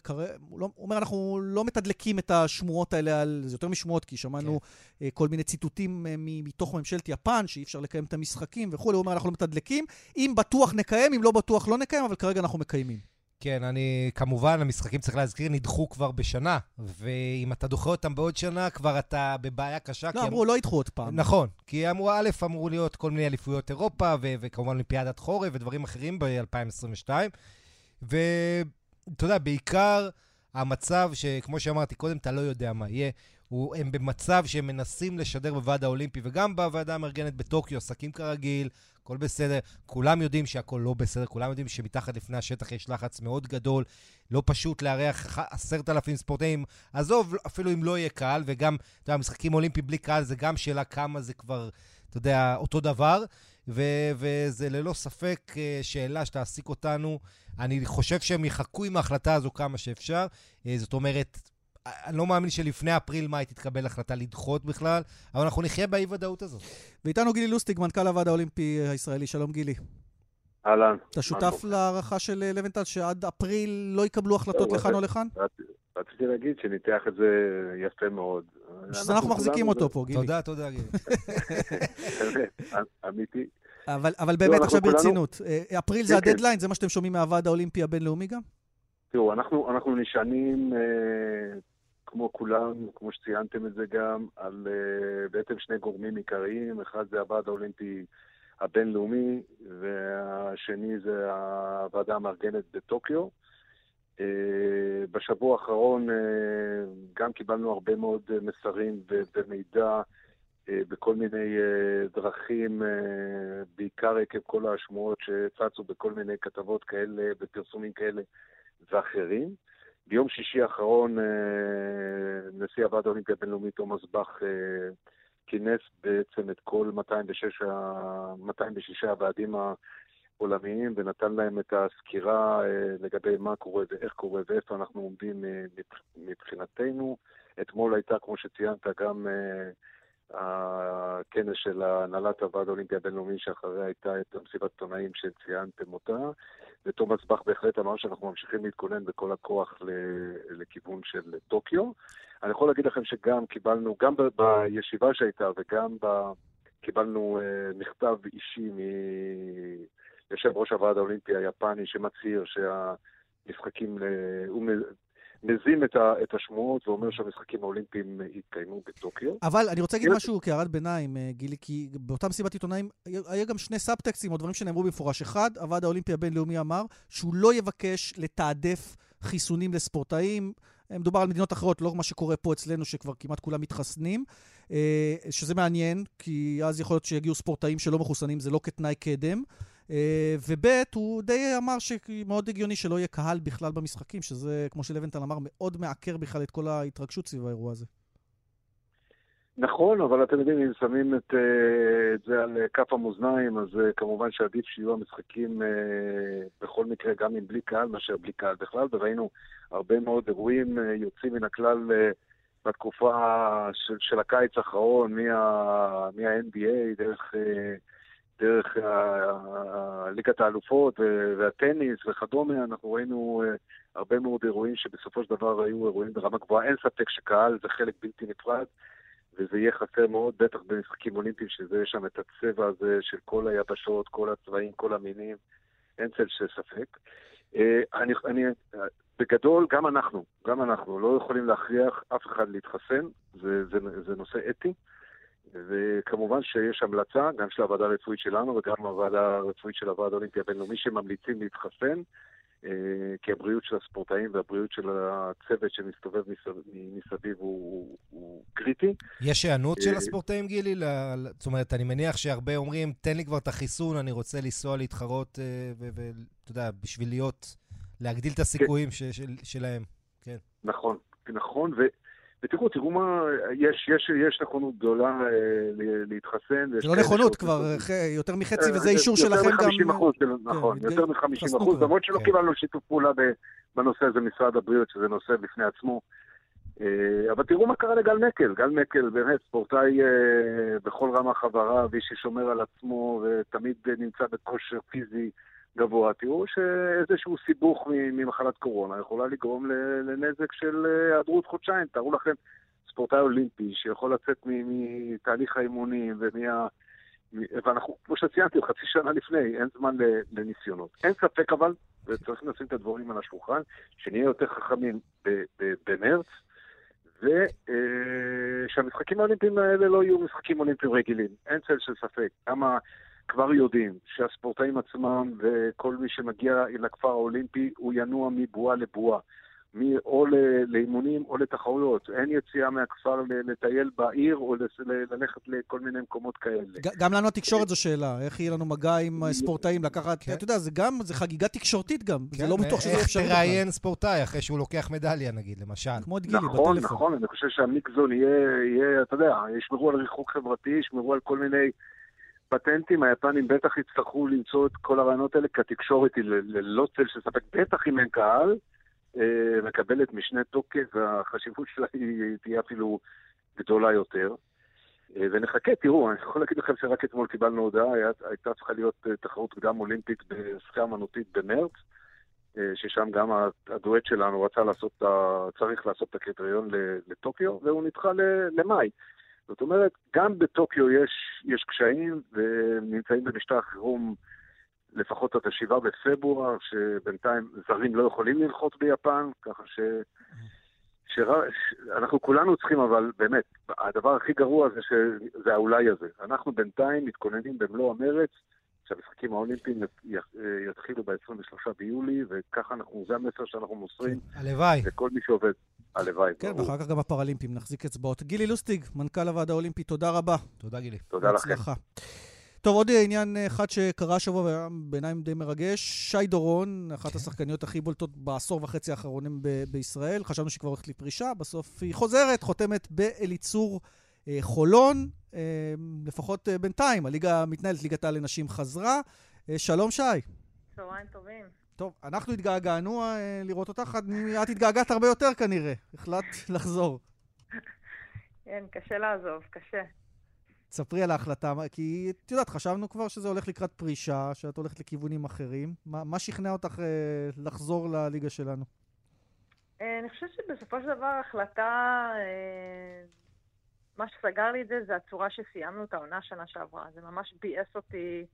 הוא, לא, הוא אומר, אנחנו לא מתדלקים את השמועות האלה על, זה יותר משמועות, כי שמענו כן. uh, כל מיני ציטוטים uh, מתוך ממשלת יפן, שאי אפשר לקיים את המשחקים וכולי, הוא אומר, אנחנו לא מתדלקים, אם בטוח נקיים, אם לא בטוח לא נקיים, אבל כרגע אנחנו מקיימים. כן, אני, כמובן, המשחקים, צריך להזכיר, נדחו כבר בשנה, ואם אתה דוחה אותם בעוד שנה, כבר אתה בבעיה קשה. לא, אמרו, הם... לא ידחו עוד פעם. נכון, כי אמרו, א', אמרו להיות כל מיני אליפויות אירופה, ו- וכמובן אולימפיאדת חורף ודברים אחרים ב-2022. ואתה יודע, בעיקר המצב שכמו שאמרתי קודם, אתה לא יודע מה יהיה. הוא, הם במצב שהם מנסים לשדר בוועד האולימפי וגם בוועדה המארגנת בטוקיו, עסקים כרגיל, הכל בסדר. כולם יודעים שהכל לא בסדר, כולם יודעים שמתחת לפני השטח יש לחץ מאוד גדול. לא פשוט לארח עשרת אלפים ספורטאים. עזוב, אפילו אם לא יהיה קהל, וגם, אתה יודע, משחקים אולימפיים בלי קהל זה גם שאלה כמה זה כבר, אתה יודע, אותו דבר. ו- וזה ללא ספק אה, שאלה שתעסיק אותנו. אני חושב שהם יחכו עם ההחלטה הזו כמה שאפשר. אה, זאת אומרת, אני לא מאמין שלפני אפריל-מאי תתקבל החלטה לדחות בכלל, אבל אנחנו נחיה באי-ודאות הזאת. ואיתנו גילי לוסטיג, מנכ"ל הוועד האולימפי הישראלי. שלום גילי. אהלן. אתה שותף להערכה של אה, לבנטל שעד אפריל לא יקבלו החלטות לכאן או לכאן? רציתי להגיד שניתח את זה יפה מאוד. אנחנו מחזיקים אותו פה, גילי. תודה, תודה, גילי. אמיתי. אבל באמת לא, עכשיו ברצינות, אה, אפריל זה כן, כן. הדדליין? זה מה שאתם שומעים מהוועד האולימפי הבינלאומי גם? תראו, אנחנו נשענים כמו כולם, כמו שציינתם את זה גם, על uh, בעצם שני גורמים עיקריים, אחד זה הוועד האולימפי הבינלאומי, והשני זה הוועדה המארגנת בטוקיו. Uh, בשבוע האחרון uh, גם קיבלנו הרבה מאוד מסרים ומידע בכל מיני דרכים, בעיקר עקב כל השמועות שצצו בכל מיני כתבות כאלה, בפרסומים כאלה ואחרים. ביום שישי האחרון אה, נשיא הוועד האולימפי הבינלאומי תומאס באך אה, כינס בעצם את כל 206, 206 הוועדים העולמיים ונתן להם את הסקירה אה, לגבי מה קורה ואיך קורה ואיפה אנחנו עומדים מבחינתנו. אתמול הייתה, כמו שציינת, גם הכנס של הנהלת הוועד האולימפי הבינלאומי, שאחריה הייתה את מסיבת עיתונאים שציינתם אותה, ותומאס באך בהחלט אמר שאנחנו ממשיכים להתכונן בכל הכוח לכיוון של טוקיו. אני יכול להגיד לכם שגם קיבלנו, גם בישיבה שהייתה וגם ב... קיבלנו אה, מכתב אישי מיושב ראש הוועד האולימפי היפני שמצהיר שהמשחקים, הוא מזין את, ה, את השמועות ואומר שהמשחקים האולימפיים יתקיימו בטוקיו. אבל אני רוצה להגיד משהו כהערת ביניים, אה, גילי, כי באותה מסיבת עיתונאים היה גם שני סאבטקסטים או דברים שנאמרו במפורש. אחד, הוועד האולימפי הבינלאומי אמר שהוא לא יבקש לתעדף חיסונים לספורטאים. אה, מדובר על מדינות אחרות, לא מה שקורה פה אצלנו, שכבר כמעט כולם מתחסנים, אה, שזה מעניין, כי אז יכול להיות שיגיעו ספורטאים שלא מחוסנים, זה לא כתנאי קדם. אה, וב' הוא די אמר שמאוד הגיוני שלא יהיה קהל בכלל במשחקים, שזה, כמו שלוונטל אמר, מאוד מעקר בכלל את כל ההתרגשות סביב האירוע הזה. נכון, אבל אתם יודעים, אם שמים את, אה, את זה על כף המאזניים, אז אה, כמובן שעדיף שיהיו המשחקים בכל מקרה, גם אם בלי קהל, מאשר בלי קהל בכלל, וראינו הרבה מאוד אירועים יוצאים מן הכלל בתקופה של, של הקיץ האחרון, מה, מה-NBA, דרך... דרך ליגת האלופות והטניס וכדומה, אנחנו ראינו אה, הרבה מאוד אירועים שבסופו של דבר היו אירועים ברמה גבוהה. אין ספק שקהל זה חלק בלתי נפרד, וזה יהיה חסר מאוד, בטח במשחקים אולימפיים, שזה יש שם את הצבע הזה של כל היבשות, כל הצבעים, כל המינים, אין צל של ספק. אה, אני, אני, בגדול, גם אנחנו, גם אנחנו לא יכולים להכריח אף אחד להתחסן, זה, זה, זה נושא אתי. וכמובן שיש המלצה, גם של הוועדה הרפואית שלנו וגם הוועדה הרפואית של הוועד האולימפי הבינלאומי, שממליצים להתחסן, אה, כי הבריאות של הספורטאים והבריאות של הצוות שמסתובב מסביב הוא, הוא קריטי. יש היענות של אה, הספורטאים, גילי? זאת אומרת, אני מניח שהרבה אומרים, תן לי כבר את החיסון, אני רוצה לנסוע להתחרות, אה, ואתה יודע, בשביל להיות, להגדיל את הסיכויים כן. שלהם. כן. נכון, נכון, ותראו, תראו מה, יש, יש, יש נכונות גדולה אה, להתחסן. זה לא נכונות כבר, יותר מחצי, אה, וזה אישור שלכם גם... יותר מ-50 אחוז, כן, נכון, יותר מ-50 אחוז, למרות שלא כן. קיבלנו שיתוף פעולה בנושא הזה משרד הבריאות, שזה נושא בפני עצמו. אה, אבל תראו מה קרה לגל מקל. גל מקל, באמת, ספורטאי בכל רמה חברה, ואיש ששומר על עצמו ותמיד נמצא בכושר פיזי גבוה, תראו שאיזשהו סיבוך ממחלת קורונה יכולה לגרום לנזק של אה, היעדרות חודשיים. תארו לכם ספורטאי אולימפי שיכול לצאת מתהליך האימונים ומה... ואנחנו, כמו שציינתי, חצי שנה לפני, אין זמן לניסיונות. אין ספק אבל, וצריך לשים את הדברים על השולחן, שנהיה יותר חכמים במרץ, ושהמשחקים אה, האולימפיים האלה לא יהיו משחקים אולימפיים רגילים. אין צל של ספק. גם כבר יודעים שהספורטאים עצמם וכל מי שמגיע לכפר האולימפי, הוא ינוע מבועה לבועה. או לאימונים או לתחרויות. אין יציאה מהכפר לטייל בעיר או ללכת לכל מיני מקומות כאלה. גם לנו התקשורת זו שאלה, איך יהיה לנו מגע עם ספורטאים, לקחת, כן. אתה יודע, זה גם, זה חגיגה תקשורתית גם, זה לא בטוח שזה אפשרי איך תראיין ספורטאי אחרי שהוא לוקח מדליה, נגיד, למשל. כמו את גילי, בטלפון. נכון, נכון, אני חושב שהמיקזון יהיה, אתה יודע, ישמרו על ריחוק חברתי, ישמרו על כל מיני... פטנטים, היפנים בטח יצטרכו למצוא את כל הרעיונות האלה, כי התקשורת היא ללא צל של ספק, בטח אם אין קהל, אה, מקבלת משנה תוקף, והחשיבות שלה היא תהיה אפילו גדולה יותר. אה, ונחכה, תראו, אני יכול להגיד לכם שרק אתמול קיבלנו הודעה, הייתה צריכה להיות אה, תחרות קדם אולימפית בשחייה אמנותית במרץ, ששם גם הדואט שלנו רצה לעשות, צריך לעשות את הקריטריון לטוקיו, והוא נדחה למאי. זאת אומרת, גם בטוקיו יש, יש קשיים, ונמצאים במשטר חירום לפחות עד השבעה בפברואר, שבינתיים זרים לא יכולים לנחות ביפן, ככה ש... שאנחנו כולנו צריכים, אבל באמת, הדבר הכי גרוע זה שזה האולי הזה. אנחנו בינתיים מתכוננים במלוא המרץ שהמשחקים האולימפיים יתחילו ב-23 ביולי, וככה אנחנו, זה המסר שאנחנו מוסרים. כן, הלוואי. לכל מי שעובד. הלוואי. כן, ואחר כך גם הפראלימפיים, נחזיק אצבעות. גילי לוסטיג, מנכ"ל הוועד האולימפי, תודה רבה. תודה, גילי. תודה לכם. טוב, עוד עניין אחד שקרה השבוע והיה בעיניי די מרגש. שי דורון, אחת כן. השחקניות הכי בולטות בעשור וחצי האחרונים ב- בישראל. חשבנו שהיא כבר הולכת לפרישה, בסוף היא חוזרת, חותמת באליצור אה, חולון, אה, לפחות אה, בינתיים. הליגה מתנהלת, ליגת העל לנשים חזרה. אה, שלום, שי. צהריים טובים. טוב, אנחנו התגעגענו אה, לראות אותך, את התגעגעת הרבה יותר כנראה. החלטת לחזור. כן, קשה לעזוב, קשה. תספרי על ההחלטה, כי את יודעת, חשבנו כבר שזה הולך לקראת פרישה, שאת הולכת לכיוונים אחרים. מה, מה שכנע אותך אה, לחזור לליגה שלנו? אה, אני חושבת שבסופו של דבר ההחלטה, אה, מה שסגר לי את זה, זה הצורה שסיימנו את העונה שנה שעברה. זה ממש ביאס אותי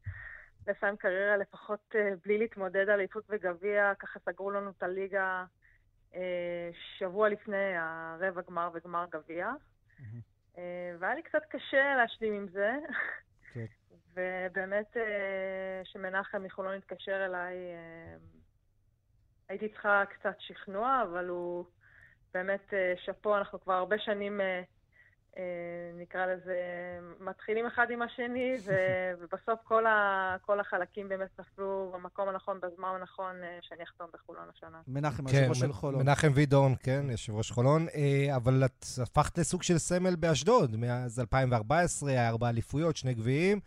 לסיים קריירה לפחות אה, בלי להתמודד על איפות וגביע, ככה סגרו לנו את הליגה אה, שבוע לפני הרבע גמר וגמר גביע. Mm-hmm. והיה לי קצת קשה להשלים עם זה. כן. ובאמת, כשמנחם מחולון התקשר אליי, הייתי צריכה קצת שכנוע, אבל הוא באמת שאפו, אנחנו כבר הרבה שנים נקרא לזה, מתחילים אחד עם השני, ו, ובסוף כל, ה, כל החלקים באמת נפלו במקום הנכון, בזמן הנכון, אה, שאני אחתום בחולון השנה. מנחם, כן, יושב ראש של חולון. מנחם וידורן, כן, יושב ראש חולון. אה, אבל את הפכת לסוג של סמל באשדוד, מאז 2014, היה ארבע אליפויות, שני גביעים.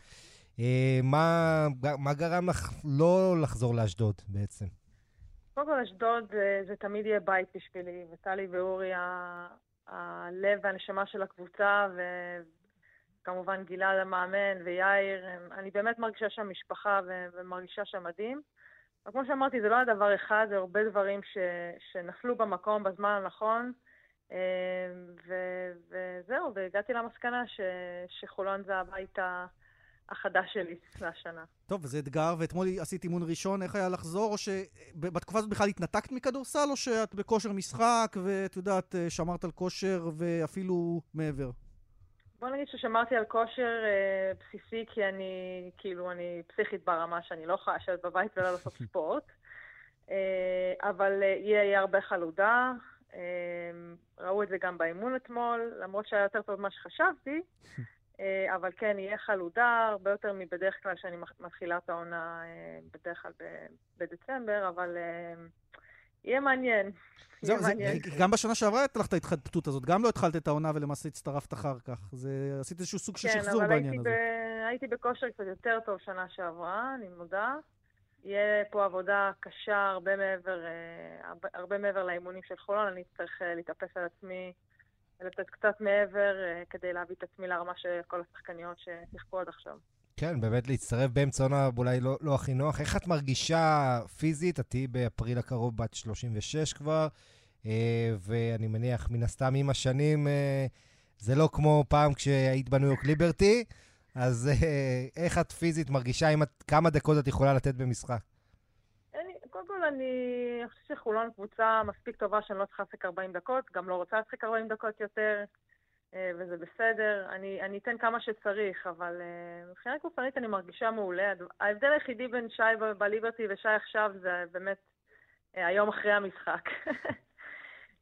מה, מה גרם לך לא לחזור לאשדוד בעצם? קודם כל, אשדוד זה, זה תמיד יהיה בית בשבילי, וטלי ואורי הלב והנשמה של הקבוצה, וכמובן גלעד המאמן ויאיר. אני באמת מרגישה שם משפחה ומרגישה שם מדהים. אבל כמו שאמרתי, זה לא היה דבר אחד, זה הרבה דברים ש, שנפלו במקום בזמן הנכון. אה, ו, וזהו, והגעתי למסקנה ש, שחולון זה הבית. החדש שלי לשנה. טוב, וזה אתגר, ואתמול עשית אימון ראשון, איך היה לחזור, או שבתקופה הזאת בכלל התנתקת מכדורסל, או שאת בכושר משחק, ואת יודעת, שמרת על כושר ואפילו מעבר? בוא נגיד ששמרתי על כושר אה, בסיסי, כי אני, כאילו, אני פסיכית ברמה שאני לא יכולה לשבת בבית ולא לעשות ספורט. אה, אבל אה, יהיה הרבה חלודה. אה, ראו את זה גם באימון אתמול, למרות שהיה יותר טוב ממה שחשבתי. אה, אבל כן, יהיה חלודה הרבה יותר מבדרך כלל שאני מתחילה את העונה אה, בדרך כלל בדצמבר, אבל אה, יהיה מעניין. זהו, זה, גם בשנה שעברה הייתה לך את ההתחדפות הזאת, גם לא התחלת את העונה ולמעשה הצטרפת אחר כך. זה, עשית איזשהו סוג של כן, שחזור בעניין הזה. כן, אבל הייתי בכושר קצת יותר טוב שנה שעברה, אני מודה. יהיה פה עבודה קשה הרבה מעבר, הרבה, מעבר לאימונים של חולון, אני צריך להתאפס על עצמי ולתת קצת מעבר uh, כדי להביא את עצמי לרמה של כל השחקניות ששיחקו עד עכשיו. כן, באמת להצטרף באמצע עונה אולי לא, לא הכי נוח. איך את מרגישה פיזית? את תהיי באפריל הקרוב בת 36 כבר, uh, ואני מניח, מן הסתם, עם השנים, uh, זה לא כמו פעם כשהיית בניו יורק ליברטי, אז איך את פיזית מרגישה? עם כמה דקות את יכולה לתת במשחק? קודם כל, אני חושבת שחולון קבוצה מספיק טובה שאני לא צריכה לשחק 40 דקות, גם לא רוצה לשחק 40 דקות יותר, אה, וזה בסדר. אני, אני אתן כמה שצריך, אבל אה, מבחינה גופנית אני מרגישה מעולה. ההבדל היחידי בין שי בליברטי ושי עכשיו זה באמת אה, היום אחרי המשחק.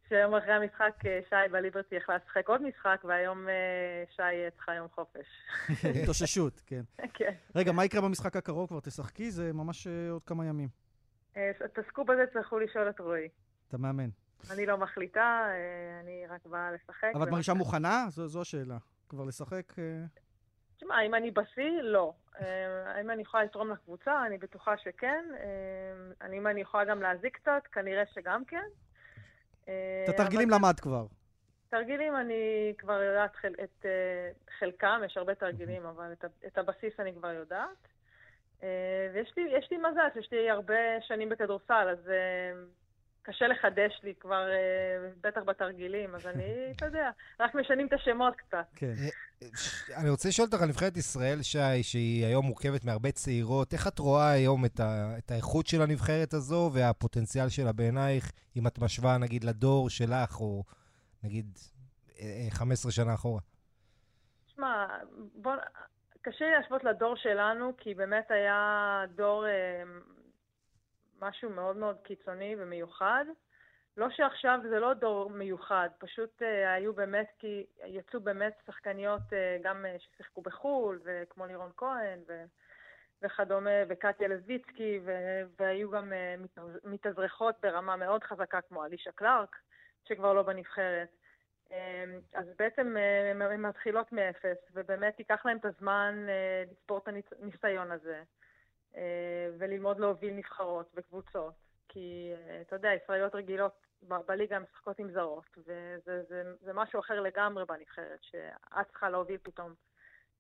שהיום אחרי המשחק שי בליברטי יכלה לשחק עוד משחק, והיום שי צריכה יום חופש. התאוששות, כן. כן. רגע, מה יקרה במשחק הקרוב? כבר תשחקי? זה ממש עוד כמה ימים. אה, תעסקו בזה, תצטרכו לשאול את רועי. אתה מאמן. אני לא מחליטה, אה, אני רק באה לשחק. אבל את מרגישה מוכנה? זו, זו השאלה. כבר לשחק? אה? תשמע, אם אני בשיא, לא. האם אני יכולה לתרום לקבוצה? אני בטוחה שכן. אם אני יכולה גם להזיק קצת, כנראה שגם כן. את התרגילים למד כבר. תרגילים אני כבר יודעת את חלקם, יש הרבה תרגילים, אבל את הבסיס אני כבר יודעת. אה, ויש לי, לי מזל, יש לי הרבה שנים בכדורסל, אז אה, קשה לחדש לי כבר, אה, בטח בתרגילים, אז אני, אתה יודע, רק משנים את השמות קצת. כן. אני רוצה לשאול אותך על נבחרת ישראל, שי, שהיא היום מורכבת מהרבה צעירות. איך את רואה היום את, ה, את האיכות של הנבחרת הזו והפוטנציאל שלה בעינייך, אם את משווה נגיד לדור שלך, או נגיד 15 שנה אחורה? שמע, בוא... קשה להשוות לדור שלנו, כי באמת היה דור משהו מאוד מאוד קיצוני ומיוחד. לא שעכשיו זה לא דור מיוחד, פשוט uh, היו באמת, כי יצאו באמת שחקניות uh, גם ששיחקו בחו"ל, וכמו לירון כהן ו, וכדומה, וקטיה לויצקי, ו, והיו גם מתאזרחות ברמה מאוד חזקה כמו אלישה קלארק, שכבר לא בנבחרת. Uh, אז בעצם uh, הן מתחילות מאפס, ובאמת ייקח להם את הזמן uh, לצפור את הניסיון הזה, uh, וללמוד להוביל נבחרות וקבוצות. כי אתה יודע, ישראליות רגילות בליגה משחקות עם זרות, וזה זה, זה משהו אחר לגמרי בנבחרת, שאת צריכה להוביל פתאום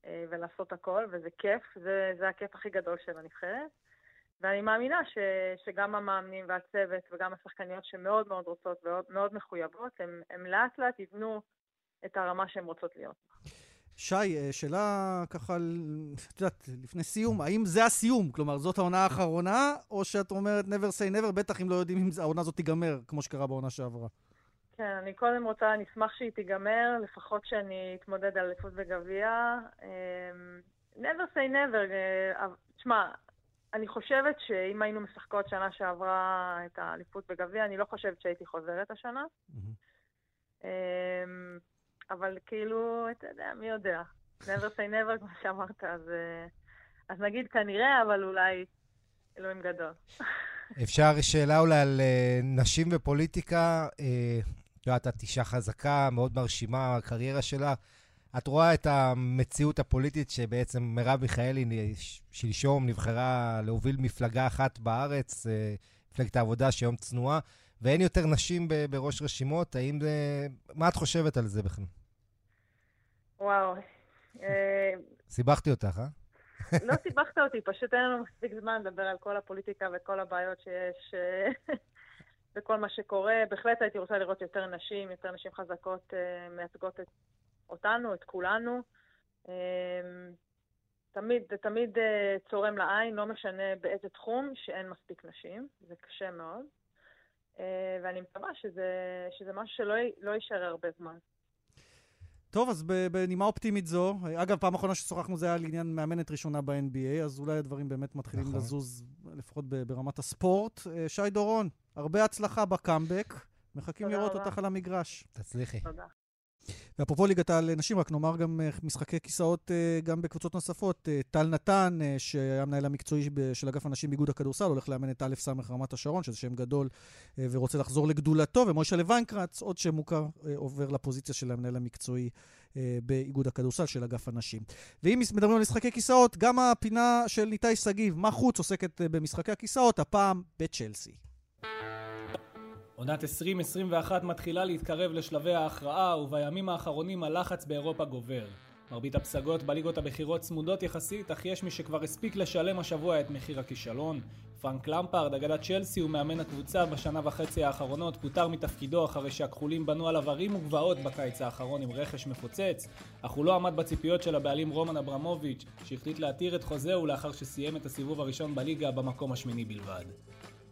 אה, ולעשות הכל, וזה כיף, זה, זה הכיף הכי גדול של הנבחרת. ואני מאמינה ש, שגם המאמנים והצוות וגם השחקניות שמאוד מאוד רוצות ומאוד מחויבות, הם לאט לאט יבנו את הרמה שהן רוצות להיות. שי, אה, שאלה ככה, את יודעת, לפני סיום, האם זה הסיום? כלומר, זאת העונה האחרונה, או שאת אומרת never say never, בטח אם לא יודעים אם העונה הזאת תיגמר, כמו שקרה בעונה שעברה? כן, אני קודם רוצה, אני אשמח שהיא תיגמר, לפחות שאני אתמודד על אליפות וגביע. אמ, never say never, אה, תשמע, אני חושבת שאם היינו משחקות שנה שעברה את האליפות בגביע, אני לא חושבת שהייתי חוזרת השנה. Mm-hmm. אבל כאילו, אתה יודע, מי יודע. never say never, כמו שאמרת, אז, אה, אז נגיד כנראה, אבל אולי אלוהים גדול. אפשר שאלה אולי על uh, נשים ופוליטיקה. אה, את יודעת, את אישה חזקה, מאוד מרשימה, הקריירה שלה. את רואה את המציאות הפוליטית שבעצם מרב מיכאלי שלשום נבחרה להוביל מפלגה אחת בארץ, מפלגת העבודה שהיום צנועה, ואין יותר נשים בראש רשימות. האם זה... מה את חושבת על זה בכלל? וואו. אה, סיבכתי אותך, אה? לא סיבכת אותי, פשוט אין לנו מספיק זמן לדבר על כל הפוליטיקה וכל הבעיות שיש אה, וכל מה שקורה. בהחלט הייתי רוצה לראות יותר נשים, יותר נשים חזקות אה, מייצגות את אותנו, את כולנו. תמיד, זה תמיד צורם לעין, לא משנה באיזה תחום, שאין מספיק נשים. זה קשה מאוד. ואני מקווה שזה, שזה משהו שלא לא יישאר הרבה זמן. טוב, אז בנימה אופטימית זו, אגב, פעם אחרונה ששוחחנו זה היה על עניין מאמנת ראשונה ב-NBA, אז אולי הדברים באמת מתחילים נכון. לזוז, לפחות ברמת הספורט. אה, שי דורון, הרבה הצלחה בקאמבק. מחכים לראות רבה. אותך על המגרש. תצליחי. תודה. ואפרופו ליגת העל נשים, רק נאמר גם אה, משחקי כיסאות אה, גם בקבוצות נוספות. אה, טל נתן, שהיה המנהל המקצועי של אגף הנשים באיגוד הכדורסל, הולך לאמן את א' ס' רמת השרון, שזה שם גדול, ורוצה לחזור לגדולתו, ומוישה לוינקרץ, עוד שם מוכר, עובר לפוזיציה של המנהל המקצועי באיגוד הכדורסל של אגף הנשים. ואם מדברים על משחקי כיסאות, גם הפינה של ניתאי שגיב, מה חוץ עוסקת במשחקי הכיסאות, הפעם בצ'לסי. עונת 2021 מתחילה להתקרב לשלבי ההכרעה, ובימים האחרונים הלחץ באירופה גובר. מרבית הפסגות בליגות הבכירות צמודות יחסית, אך יש מי שכבר הספיק לשלם השבוע את מחיר הכישלון. פרנק למפרד, אגדת צ'לסי ומאמן הקבוצה בשנה וחצי האחרונות, פוטר מתפקידו אחרי שהכחולים בנו עליו ערים וגבעות בקיץ האחרון עם רכש מפוצץ, אך הוא לא עמד בציפיות של הבעלים רומן אברמוביץ', שהחליט להתיר את חוזהו לאחר שסיים את הסיבוב הראשון בליגה במקום השמיני בלבד.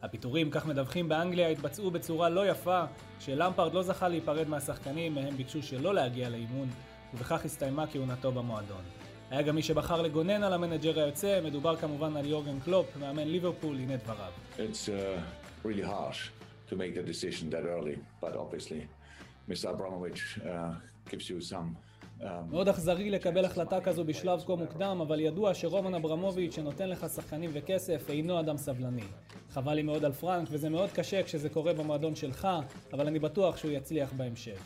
הפיטורים, כך מדווחים באנגליה, התבצעו בצורה לא יפה, כשלמפרד לא זכה להיפרד מהשחקנים, מהם ביקשו שלא להגיע לאימון, ובכך הסתיימה כהונתו במועדון. היה גם מי שבחר לגונן על המנג'ר היוצא, מדובר כמובן על יורגן קלופ, מאמן ליברפול, הנה דבריו. It's uh, really harsh to make the decision that early, but obviously Mr. Abramovich uh, gives you some מאוד אכזרי לקבל החלטה כזו בשלב כה מוקדם, אבל ידוע שרומן אברמוביץ' שנותן לך שחקנים וכסף אינו אדם סבלני. חבל לי מאוד על פרנק, וזה מאוד קשה כשזה קורה במועדון שלך, אבל אני בטוח שהוא יצליח בהמשך.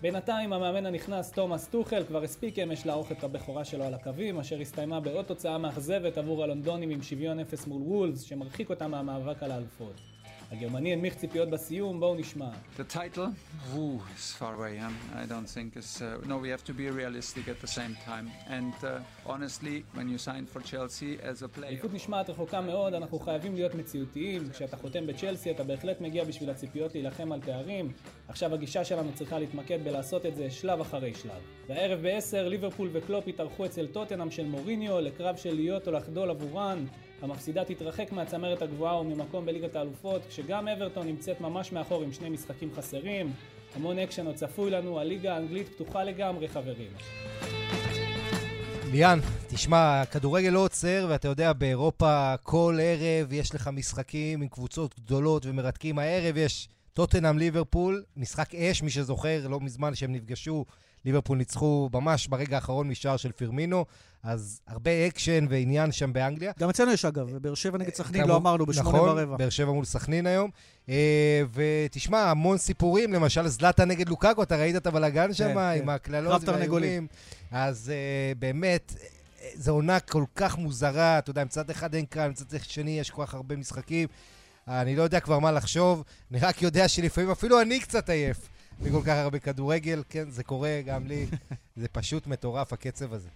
בינתיים המאמן הנכנס תומאס טוחל כבר הספיק אמש לערוך את הבכורה שלו על הקווים, אשר הסתיימה בעוד תוצאה מאכזבת עבור הלונדונים עם שוויון אפס מול וולס, שמרחיק אותם מהמאבק על האלפות. הגרמני הנמיך ציפיות בסיום, בואו נשמע. The title? Ooh, it's far away. Um, I don't think it's... Uh, no, we have to be realistic at the same time. And uh, honestly, when you sign for Chelsea as a player... אליפות נשמעת רחוקה מאוד, אנחנו חייבים להיות מציאותיים. כשאתה חותם בצ'לסי, אתה בהחלט מגיע בשביל הציפיות להילחם על תארים. עכשיו הגישה שלנו צריכה להתמקד בלעשות את זה שלב אחרי שלב. והערב ב-10, ליברפול וקלופ יתארחו אצל טוטנאם של מוריניו לקרב של להיות או לחדול עבורן. המפסידה תתרחק מהצמרת הגבוהה וממקום בליגת האלופות, כשגם אברטון נמצאת ממש מאחור עם שני משחקים חסרים. המון אקשן עוד צפוי לנו, הליגה האנגלית פתוחה לגמרי, חברים. ליאן, תשמע, הכדורגל לא עוצר, ואתה יודע, באירופה כל ערב יש לך משחקים עם קבוצות גדולות ומרתקים. הערב יש טוטנאם ליברפול, משחק אש, מי שזוכר, לא מזמן שהם נפגשו, ליברפול ניצחו ממש ברגע האחרון משער של פרמינו, אז הרבה אקשן ועניין שם באנגליה. גם אצלנו יש אגב, באר שבע נגד סכנין, לא אמרנו, בשמונה נכון, ורבע. נכון, באר שבע מול סכנין היום. אה, ותשמע, המון סיפורים, למשל זלאטן נגד לוקאקו, אתה ראית את הבלאגן שם, כן, עם כן. הקללות קרב. והאיומים. אז אה, באמת, אה, זו עונה כל כך מוזרה, אתה יודע, מצד אחד אין קהל, מצד שני יש כל כך הרבה משחקים. אני לא יודע כבר מה לחשוב, אני רק יודע שלפעמים אפילו אני קצת עייף מכל כך הרבה כדורגל, כן, זה קורה גם לי, זה פשוט מטורף הקצב הזה.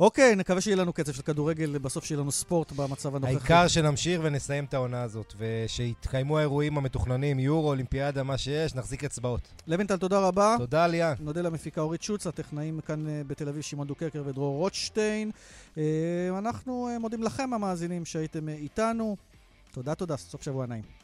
אוקיי, נקווה שיהיה לנו קצב של כדורגל, בסוף שיהיה לנו ספורט במצב הנוכחי. העיקר שנמשיך ונסיים את העונה הזאת, ושיתקיימו האירועים המתוכננים, יורו, אולימפיאדה, מה שיש, נחזיק אצבעות. לוינטל, תודה רבה. תודה, ליאן. נודה למפיקה אורית שוצ, הטכנאים כאן אה, בתל אביב, שמעון דוקרקר ודרור רוטשטיין. אה, אנחנו אה, מודים לכם, המאזינים, שהייתם איתנו. תודה, תודה, סוף שבוע נעים.